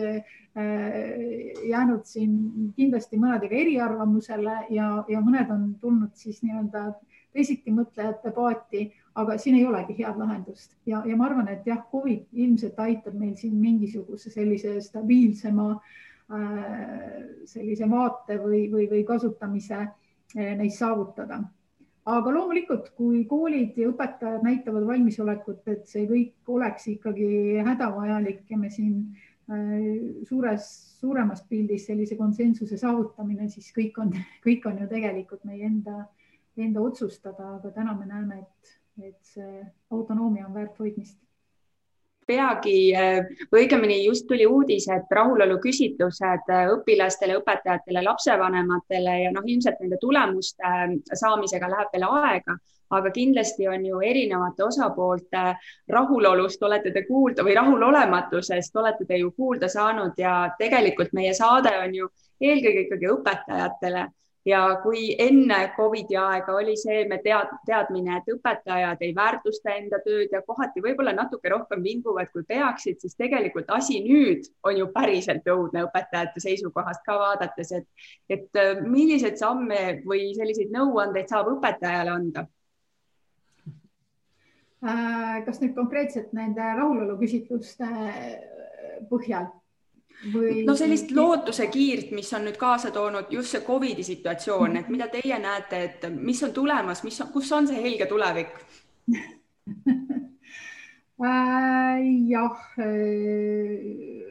jäänud siin kindlasti mõnedega eriarvamusele ja, ja mõned on tulnud siis nii-öelda teisitimõtlejate paati aga siin ei olegi head lahendust ja, ja ma arvan, et jah, Covid ilmselt aitab meil siin mingisuguse sellise stabiilsema äh, sellise vaate või, või, või kasutamise äh, neist saavutada. aga loomulikult, kui koolid ja õpetajad näitavad valmisolekut, et see kõik oleks ikkagi hädavajalik ja me siin äh, suures, suuremas pildis sellise konsensuse saavutamine, siis kõik on, kõik on ju tegelikult meie enda, enda otsustada, aga täna me näeme, et et see autonoomia on väärt hoidmist. Peagi või õigemini just tuli uudis, et rahuloluküsitlused õpilastele, õpetajatele, lapsevanematele ja noh, ilmselt nende tulemuste saamisega läheb veel aega, aga kindlasti on ju erinevate osapoolte rahulolust olete te kuulda või rahulolematusest olete te ju kuulda saanud ja tegelikult meie saade on ju eelkõige ikkagi õpetajatele ja kui enne Covidi aega oli see me tead, teadmine, et õpetajad ei väärtusta enda tööd ja kohati võib-olla natuke rohkem vinguvad, kui peaksid, siis tegelikult asi nüüd on ju päriselt õudne õpetajate seisukohast ka vaadates, et, et äh, milliseid samme või selliseid nõuandeid saab õpetajale anda? Äh, kas nüüd konkreetselt nende rahuloluküsitluste põhjal või? no sellist lootuse kiirt, mis on nüüd kaasa toonud just see Covidi situatsioon, et mida teie näete, et mis on tulemas, mis, kus on see helge tulevik äh, jah äh,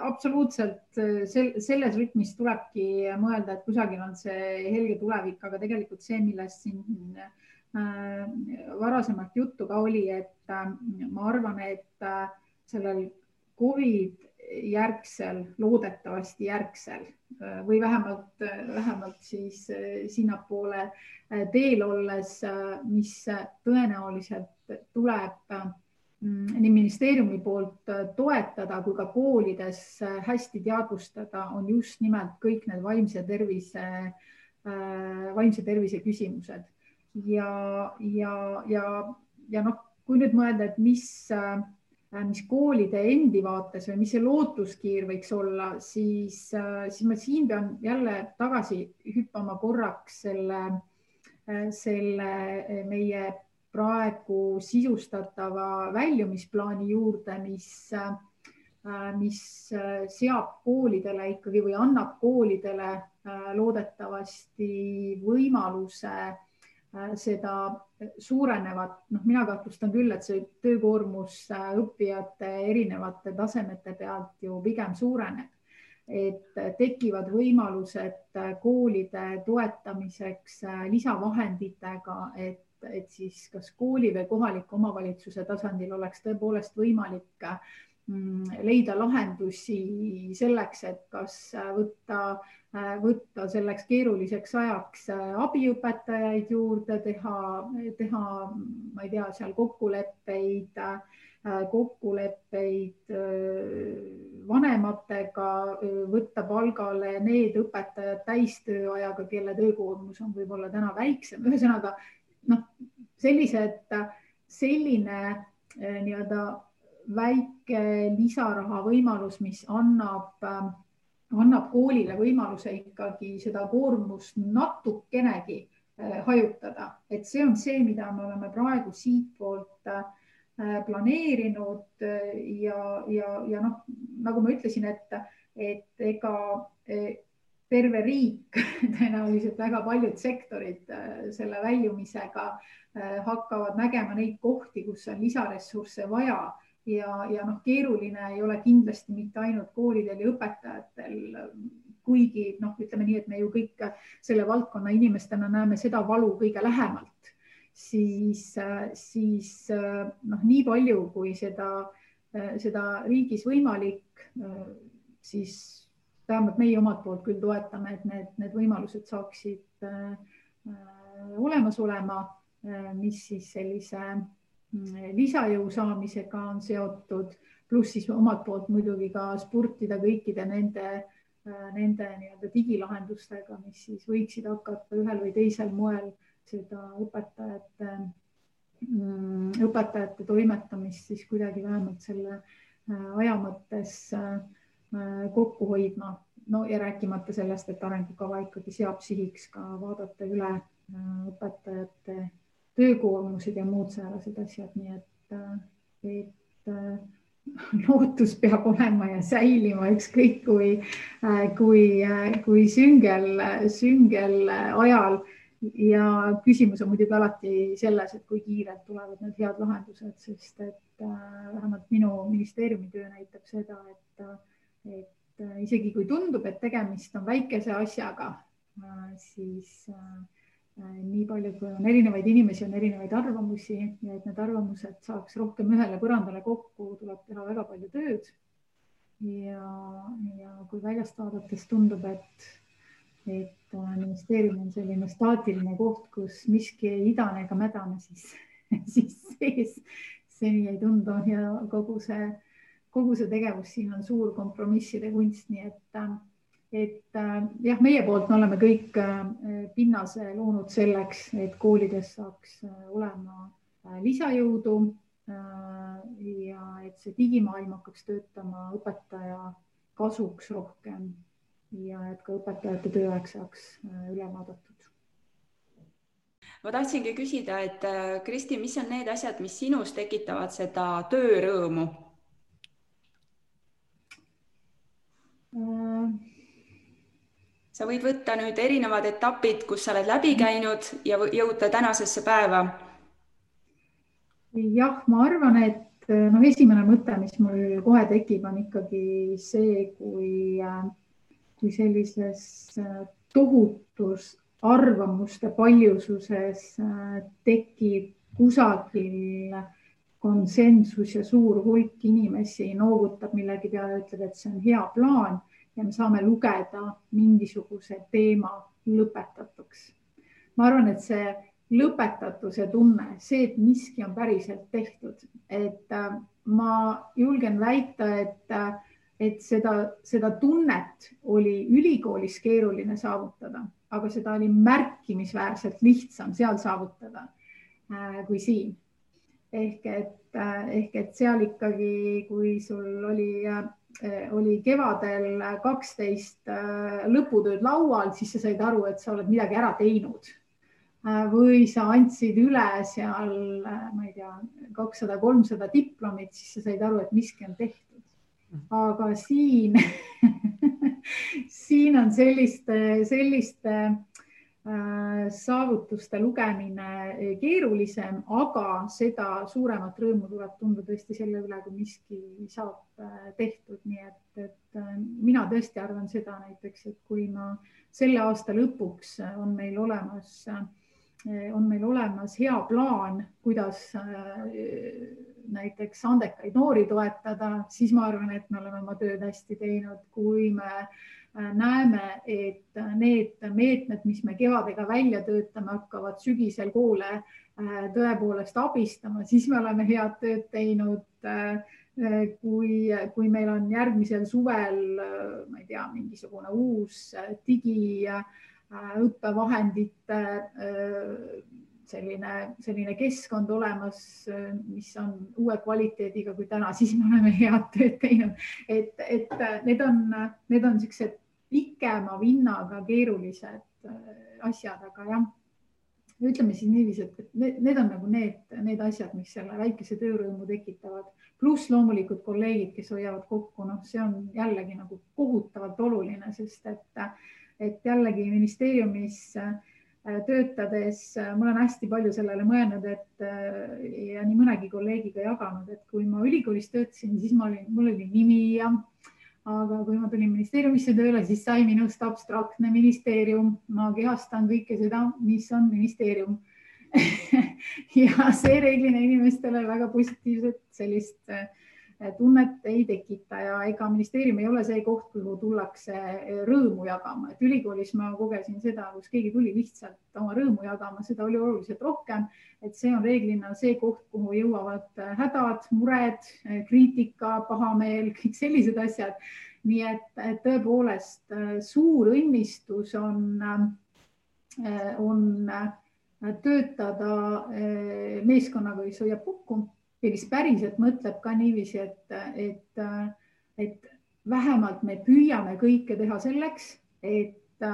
absoluutselt sel, selles rütmis tulebki mõelda, et kusagil on see helge tulevik, aga tegelikult see, millest siin äh, varasemalt juttu ka oli, et äh, ma arvan, et äh, sellel Covid järgsel, loodetavasti järgsel või vähemalt, vähemalt siis eh, sinnapoole teel olles, mis tõenäoliselt tuleb mm, nii ministeeriumi poolt toetada kui ka koolides hästi teadvustada, on just nimelt kõik need vaimse tervise, vaimse tervise küsimused. Ja, ja, ja, ja noh, kui nüüd mõelda, et mis Äh, mis koolide endi vaates või mis see lootuskiir võiks olla, siis, äh, siis ma siin pean jälle tagasi hüppama korraks selle, äh, selle meie praegu sisustatava väljumisplaani juurde, mis, mis seab koolidele ikkagi või annab koolidele loodetavasti võimaluse Äh, seda suurenevat, noh, mina kahtlustan küll, et see töökoormus äh, õppijate erinevate tasemete pealt ju pigem suureneb. et tekivad võimalused äh, koolide toetamiseks lisavahenditega, et, et siis kas kooli või kohaliku omavalitsuse tasandil oleks tõepoolest võimalik leida lahendusi selleks, et kas võtta, võtta selleks keeruliseks ajaks abiõpetajaid juurde, teha, teha, ma ei tea, seal kokkuleppeid, kokkuleppeid vanematega, võtta palgale need õpetajad täistööajaga, kelle töökoormus on võib-olla täna väiksem, ühesõnaga noh, sellised, selline nii-öelda väike lisaraha võimalus, mis annab, ähm, annab koolile võimaluse ikkagi seda koormust natukenegi äh, hajutada, et see on see, mida me oleme praegu siitpoolt äh, planeerinud äh, ja, ja, ja noh, nagu ma ütlesin, et, et ega terve riik, tõenäoliselt väga paljud sektorid selle väljumisega hakkavad nägema neid kohti, kus on lisaressursse vaja ja, ja noh, keeruline ei ole kindlasti mitte ainult koolidel ja õpetajatel, kuigi noh, ütleme nii, et me ju kõik selle valdkonna inimestena näeme seda valu kõige lähemalt, siis, siis noh, nii palju, kui seda, seda riigis võimalik, siis vähemalt meie omalt poolt küll toetame, et need, need võimalused saaksid äh, olemas olema, mis siis sellise lisajõu saamisega on seotud, pluss siis omalt poolt muidugi ka spurtida kõikide nende, nende nii-öelda digilahendustega, mis siis võiksid hakata ühel või teisel moel seda õpetajate, mm, õpetajate toimetamist siis kuidagi vähemalt selle äh, aja mõttes äh, kokku hoidma. no ja rääkimata sellest, et arengukava ikkagi seab sihiks ka vaadata üle äh, õpetajate töökoormused ja muud säärased asjad, nii et, et äh, lootus peab olema ja säilima, ükskõik kui, äh, kui, äh, kui süngel, süngel ajal. ja küsimus on muidugi alati selles, et kui kiirelt tulevad need head lahendused, sest et vähemalt minu ministeeriumi töö näitab seda, et, et isegi kui tundub, et tegemist on väikese asjaga, siis nii palju, kui on erinevaid inimesi, on erinevaid arvamusi ja et need arvamused saaks rohkem ühele põrandale kokku, tuleb teha väga palju tööd. ja, ja kui väljast vaadates tundub, et, et ministeerium on selline staatiline koht, kus miski ei idane ega mädane, siis, siis sees see nii ei tundu ja kogu see, kogu see tegevus siin on suur kompromisside kunst, nii et et äh, jah, meie poolt me oleme kõik äh, pinnase loonud selleks, et koolides saaks äh, olema lisajõudu ja et see digimaailm hakkaks töötama õpetaja kasuks rohkem ja et ka õpetajate tööaeg saaks üle vaadatud. ma tahtsingi küsida, et Kristi, mis on need asjad, mis sinus tekitavad seda töörõõmu? Sa võid võtta nüüd erinevad etapid, kus sa oled läbi käinud ja jõuda tänasesse päeva. jah, ma arvan, et noh, esimene mõte, mis mul kohe tekib, on ikkagi see, kui, kui sellises tohutus arvamuste paljususes tekib kusagil konsensus ja suur hulk inimesi noogutab millegi peale, ütleb, et see on hea plaan ja me saame lugeda mingisuguse teema lõpetatuks. ma arvan, et see lõpetatuse tunne, see, et miski on päriselt tehtud, et äh, ma julgen väita, et, äh, et seda, seda tunnet oli ülikoolis keeruline saavutada, aga seda oli märkimisväärselt lihtsam seal saavutada äh, kui siin. ehk et, ehk et seal ikkagi, kui sul oli oli kevadel kaksteist eh, lõputööd laual, siis sa said aru, et sa oled midagi ära teinud. Või sa andsid üle seal, ma ei tea, kakssada, kolmsada diplomit, siis sa said aru, et miski on tehtud. aga siin siin on selliste, selliste Äh, saavutuste lugemine äh, keerulisem, aga seda suuremat rõõmu tuleb tunda tõesti selle üle, kui miski saab äh, tehtud, nii et, et mina tõesti arvan seda näiteks, et kui ma selle aasta lõpuks on meil olemas, on meil olemas hea plaan, kuidas näiteks andekaid noori toetada, siis ma arvan, et me oleme oma tööd hästi teinud, kui me Äh, näeme, et need meetmed, mis me kevadega välja töötame, hakkavad sügisel koole äh, tõepoolest abistama, siis me oleme head tööd teinud. Äh, kui, kui meil on järgmisel suvel, ma ei tea, mingisugune uus digiõppevahendite selline, selline keskkond olemas, mis on uue kvaliteediga kui täna, siis me oleme head tööd teinud, et, et need on, need on niisugused pikema vinnaga keerulised äh, asjad, aga jah, ütleme siis niiviisi, et need, need on nagu need, need asjad, mis selle väikese töörõõmu tekitavad, pluss loomulikult kolleegid, kes hoiavad kokku, noh, see on jällegi nagu kohutavalt oluline, sest et, et jällegi ministeeriumis äh, töötades äh, ma olen hästi palju sellele mõelnud, et ja nii mõnegi kolleegiga jaganud, et kui ma ülikoolis töötasin, siis ma olin, mul oli nimi ja aga kui ma tulin ministeeriumisse tööle, siis sai minust abstraktne ministeerium, ma kehastan kõike seda, mis on ministeerium. Ja see reeglina inimestele väga positiivset sellist äh, tunnet ei tekita ja ega ministeerium ei ole see koht, kuhu tullakse eh, rõõmu jagama, et ülikoolis ma kogesin seda, kus keegi tuli lihtsalt oma rõõmu jagama, seda oli oluliselt rohkem. et see on reeglina see koht, kuhu jõuavad eh, hädad, mured, eh, kriitika, pahameel, kõik sellised asjad. nii et, et tõepoolest suur õnnistus on, on töötada meeskonnaga, kes hoiab kokku ja kes päriselt mõtleb ka niiviisi, et, et, et vähemalt me püüame kõike teha selleks, et,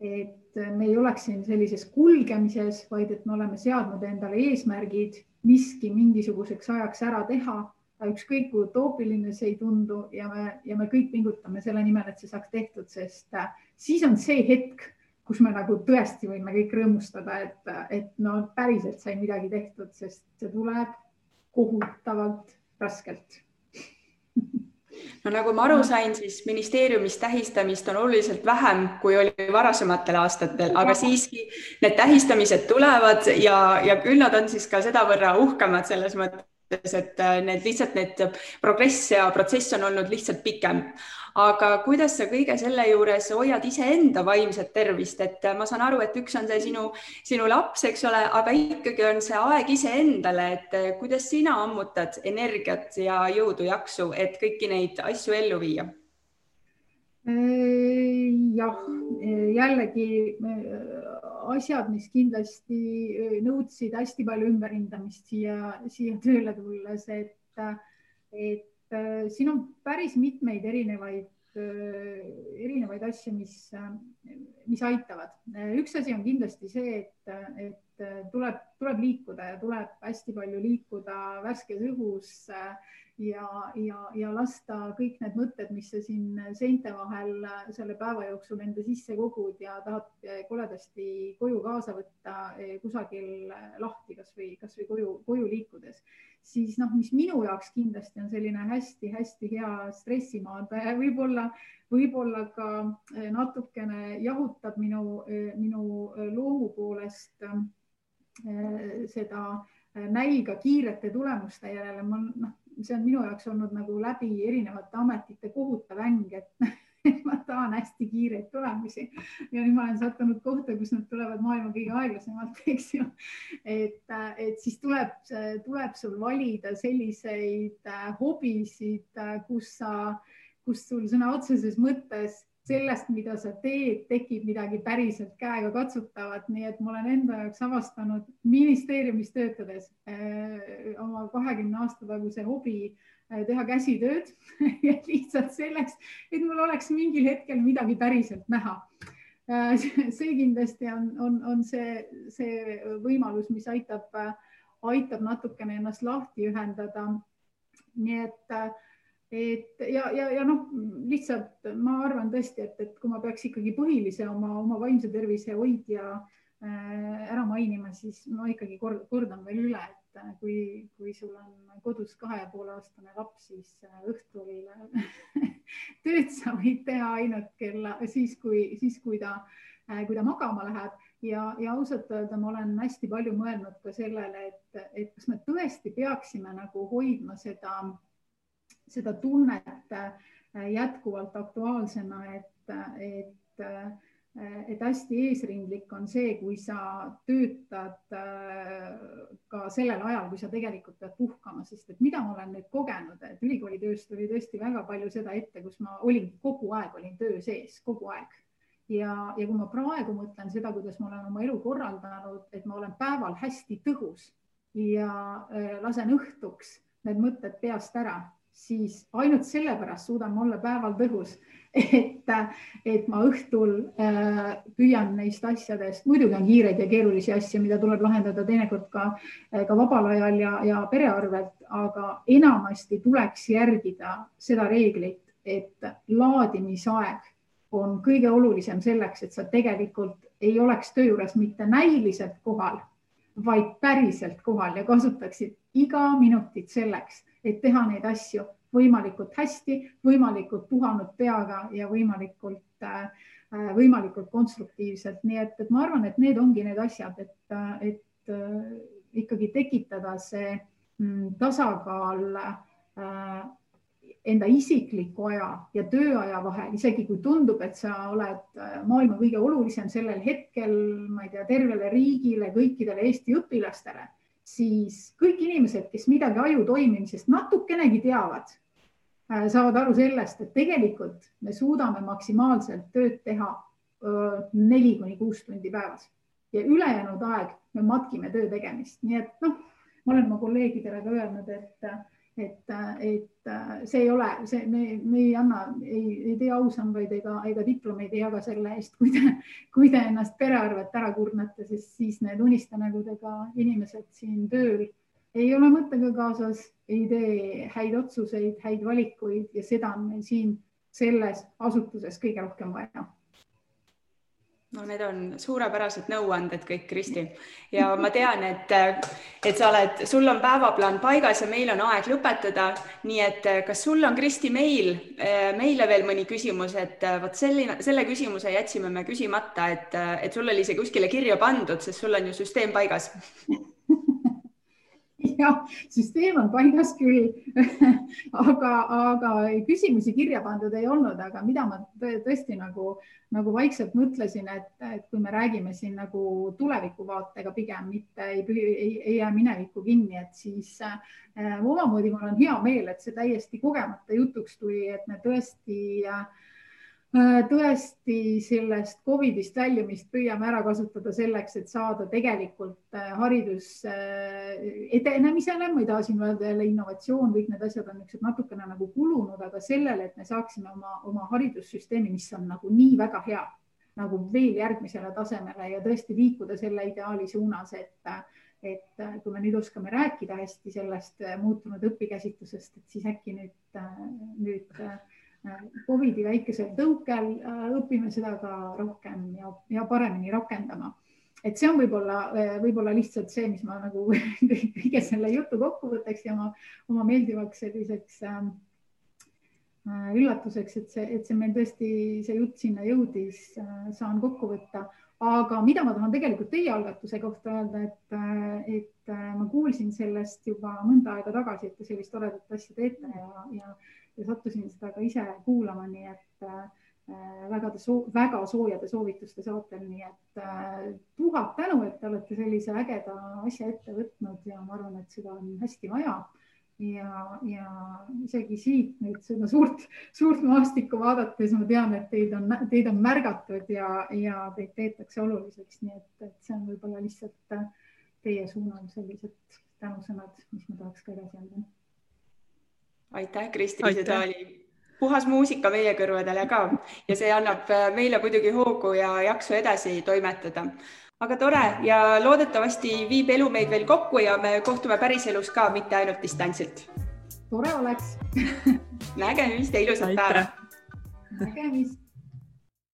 et me ei oleks siin sellises kulgemises, vaid et me oleme seadnud endale eesmärgid miski mingisuguseks ajaks ära teha, ükskõik kui utoopiline see ei tundu ja me, ja me kõik pingutame selle nimel, et see saaks tehtud, sest siis on see hetk, kus me nagu tõesti võime kõik rõõmustada, et, et no päriselt sai midagi tehtud, sest see tuleb kohutavalt raskelt. No nagu ma aru sain, siis ministeeriumis tähistamist on oluliselt vähem, kui oli varasematel aastatel, aga siiski need tähistamised tulevad ja, ja küll nad on siis ka sedavõrra uhkemad selles mõttes, et äh, need lihtsalt need progress ja protsess on olnud lihtsalt pikem aga kuidas sa kõige selle juures hoiad iseenda vaimset tervist, et ma saan aru, et üks on see sinu, sinu laps, eks ole, aga ikkagi on see aeg iseendale, et kuidas sina ammutad energiat ja jõudu, jaksu, et kõiki neid asju ellu viia? jah, jällegi asjad, mis kindlasti nõudsid hästi palju ümberhindamist siia, siia tööle tulles, et, et Äh, siin on päris mitmeid erinevaid, äh, erinevaid asju, mis, äh, mis aitavad. üks asi on kindlasti see, et, et tuleb, tuleb liikuda ja tuleb hästi palju liikuda värskes õhus ja, ja, ja lasta kõik need mõtted, mis sa siin seinte vahel selle päeva jooksul enda sisse kogud ja tahad koledasti koju kaasa võtta, kusagil lahti, kasvõi, kasvõi koju, koju liikudes siis noh, mis minu jaoks kindlasti on selline hästi-hästi hea stressimaandaja, võib-olla, võib-olla ka eh, natukene jahutab minu, eh, minu eh, loomu poolest seda nälga kiirete tulemuste järele. ma noh, see on minu jaoks olnud nagu läbi erinevate ametite kohutav äng, et ma tahan hästi kiireid tulemusi ja nüüd ma olen sattunud kohta, kus nad tulevad maailma kõige aeglasemalt, eks ju. et, et siis tuleb, tuleb sul valida selliseid äh, hobisid, äh, kus sa, kus sul sõna otseses mõttes sellest, mida sa teed, tekib midagi päriselt käega katsutavat, nii et ma olen enda jaoks avastanud ministeeriumis töötades äh, oma kahekümne aasta taguse hobi teha käsitööd lihtsalt selleks, et mul oleks mingil hetkel midagi päriselt näha. Äh, see kindlasti on, on, on see, see võimalus, mis aitab, aitab natukene ennast lahti ühendada. nii et, et ja, ja, ja noh, lihtsalt ma arvan tõesti, et, et kui ma peaks ikkagi põhilise oma, oma vaimse tervise hoidja äh, ära mainima, siis ma ikkagi kordan veel üle, et et äh, kui, kui sul on kodus kahe ja poole aastane laps, siis äh, õhtul tööd sa võid teha ainult kella siis, kui, siis kui ta, äh, kui ta magama läheb. Ja, ja ausalt öelda ma olen hästi palju mõelnud ka sellele, et, et kas me tõesti peaksime nagu hoidma seda, seda tunnet jätkuvalt aktuaalsena, et, et et hästi eesrindlik on see, kui sa töötad äh, ka sellel ajal, kui sa tegelikult pead puhkama, sest et mida ma olen nüüd kogenud, et ülikooli tööst tuli tõesti väga palju seda ette, kus ma olin kogu aeg olin töö sees, kogu aeg. ja, ja kui ma praegu mõtlen seda, kuidas ma olen oma elu korraldanud, et ma olen päeval hästi tõhus ja äh, lasen õhtuks need mõtted peast ära siis ainult sellepärast suudan ma olla päeval tõhus, et, et ma õhtul äh, püüan neist asjadest, muidugi on kiireid ja keerulisi asju, mida tuleb lahendada teinekord ka, äh, ka vabal ajal ja, ja pere arvelt, aga enamasti tuleks järgida seda reeglit, et laadimisaeg on kõige olulisem selleks, et sa tegelikult ei oleks töö juures mitte näiliselt kohal, vaid päriselt kohal ja kasutaksid iga minutit selleks et teha neid asju võimalikult hästi, võimalikult puhanud peaga ja võimalikult, äh, võimalikult konstruktiivselt, nii et, et ma arvan, et need ongi need asjad, et, et äh, ikkagi tekitada see mm, tasakaal äh, enda isikliku aja ja tööaja vahel, isegi kui tundub, et sa oled maailma kõige olulisem sellel hetkel, ma ei tea, tervele riigile, kõikidele Eesti õpilastele siis kõik inimesed, kes midagi aju toimimisest natukenegi teavad, äh, saavad aru sellest, et tegelikult me suudame maksimaalselt tööd teha neli kuni kuus tundi päevas. Ja ülejäänud aeg me matkime töö tegemist, nii et noh, ma olen oma kolleegidele ka öelnud, et et, et see ei ole, see, me, me ei anna, ei, ei tee ausambaid ega, ega diplomeid ei jaga selle eest, kui te, kui te ennast perearvet ära kurnate, sest siis need unistanägudega inimesed siin tööl ei ole mõttega kaasas, ei tee häid otsuseid, häid valikuid ja seda on meil siin selles asutuses kõige rohkem vaja no need on suurepärased nõuanded kõik, Kristi. ja ma tean, et, et sa oled, sul on päevaplaan paigas ja meil on aeg lõpetada. nii et kas sul on, Kristi, meil, meile veel mõni küsimus, et vot selline, selle küsimuse jätsime me küsimata, et, et sul oli see kuskile kirja pandud, sest sul on ju süsteem paigas jah, süsteem on paigas küll. Aga, aga küsimusi kirja pandud ei olnud, aga mida ma tõesti nagu, nagu vaikselt mõtlesin, et, et kui me räägime siin nagu tulevikuvaatega pigem, mitte ei, ei, ei jää minevikku kinni, et siis äh, omamoodi mul on hea meel, et see täiesti kogemata jutuks tuli, et me tõesti äh, tõesti sellest Covidist väljumist püüame ära kasutada selleks, et saada tegelikult äh, haridus äh, edenemisele, ma ei taha siin öelda jälle innovatsioon, kõik need asjad on niisugused natukene nagu kulunud, aga sellele, et me saaksime oma, oma haridussüsteemi, mis on nagu nii väga hea, nagu veel järgmisele tasemele ja tõesti liikuda selle ideaali suunas, et et kui me nüüd oskame rääkida hästi sellest muutunud õpikäsitlusest, et siis äkki nüüd, nüüd Covidi väikesel tõukel äh, õpime seda ka rohkem ja, ja paremini rakendama. et see on võib-olla, äh, võib-olla lihtsalt see, mis ma nagu kõige selle jutu kokku võtaks ja oma, oma meeldivaks selliseks ähm, äh, üllatuseks, et see, et see meil tõesti see jutt sinna jõudis, saan kokku võtta. aga mida ma tahan tegelikult teie algatuse kohta öelda, et, et ma kuulsin sellest juba mõnda aega tagasi, et te sellist toredat asja teete ja, ja ja sattusin seda ka ise kuulama, nii et äh, väga, väga soojade soovituste saatel, nii et äh, tuhat tänu, et te olete sellise ägeda asja ette võtnud ja ma arvan, et seda on hästi vaja. ja, ja isegi siit nüüd seda suurt, suurt maastikku vaadates ma tean, et teid on, teid on märgatud ja, ja teid peetakse oluliseks, nii et, et see on võib-olla lihtsalt äh, teie suunal sellised tänusõnad, mis ma tahaks ka edasi anda aitäh, Kristi, seda oli puhas muusika meie kõrvadele ka ja see annab äh, meile muidugi hoogu ja jaksu edasi toimetada. aga tore ja loodetavasti viib elu meid veel kokku ja me kohtume päriselus ka, mitte ainult distantsilt. tore oleks nägemist ja ilusat päeva. nägemist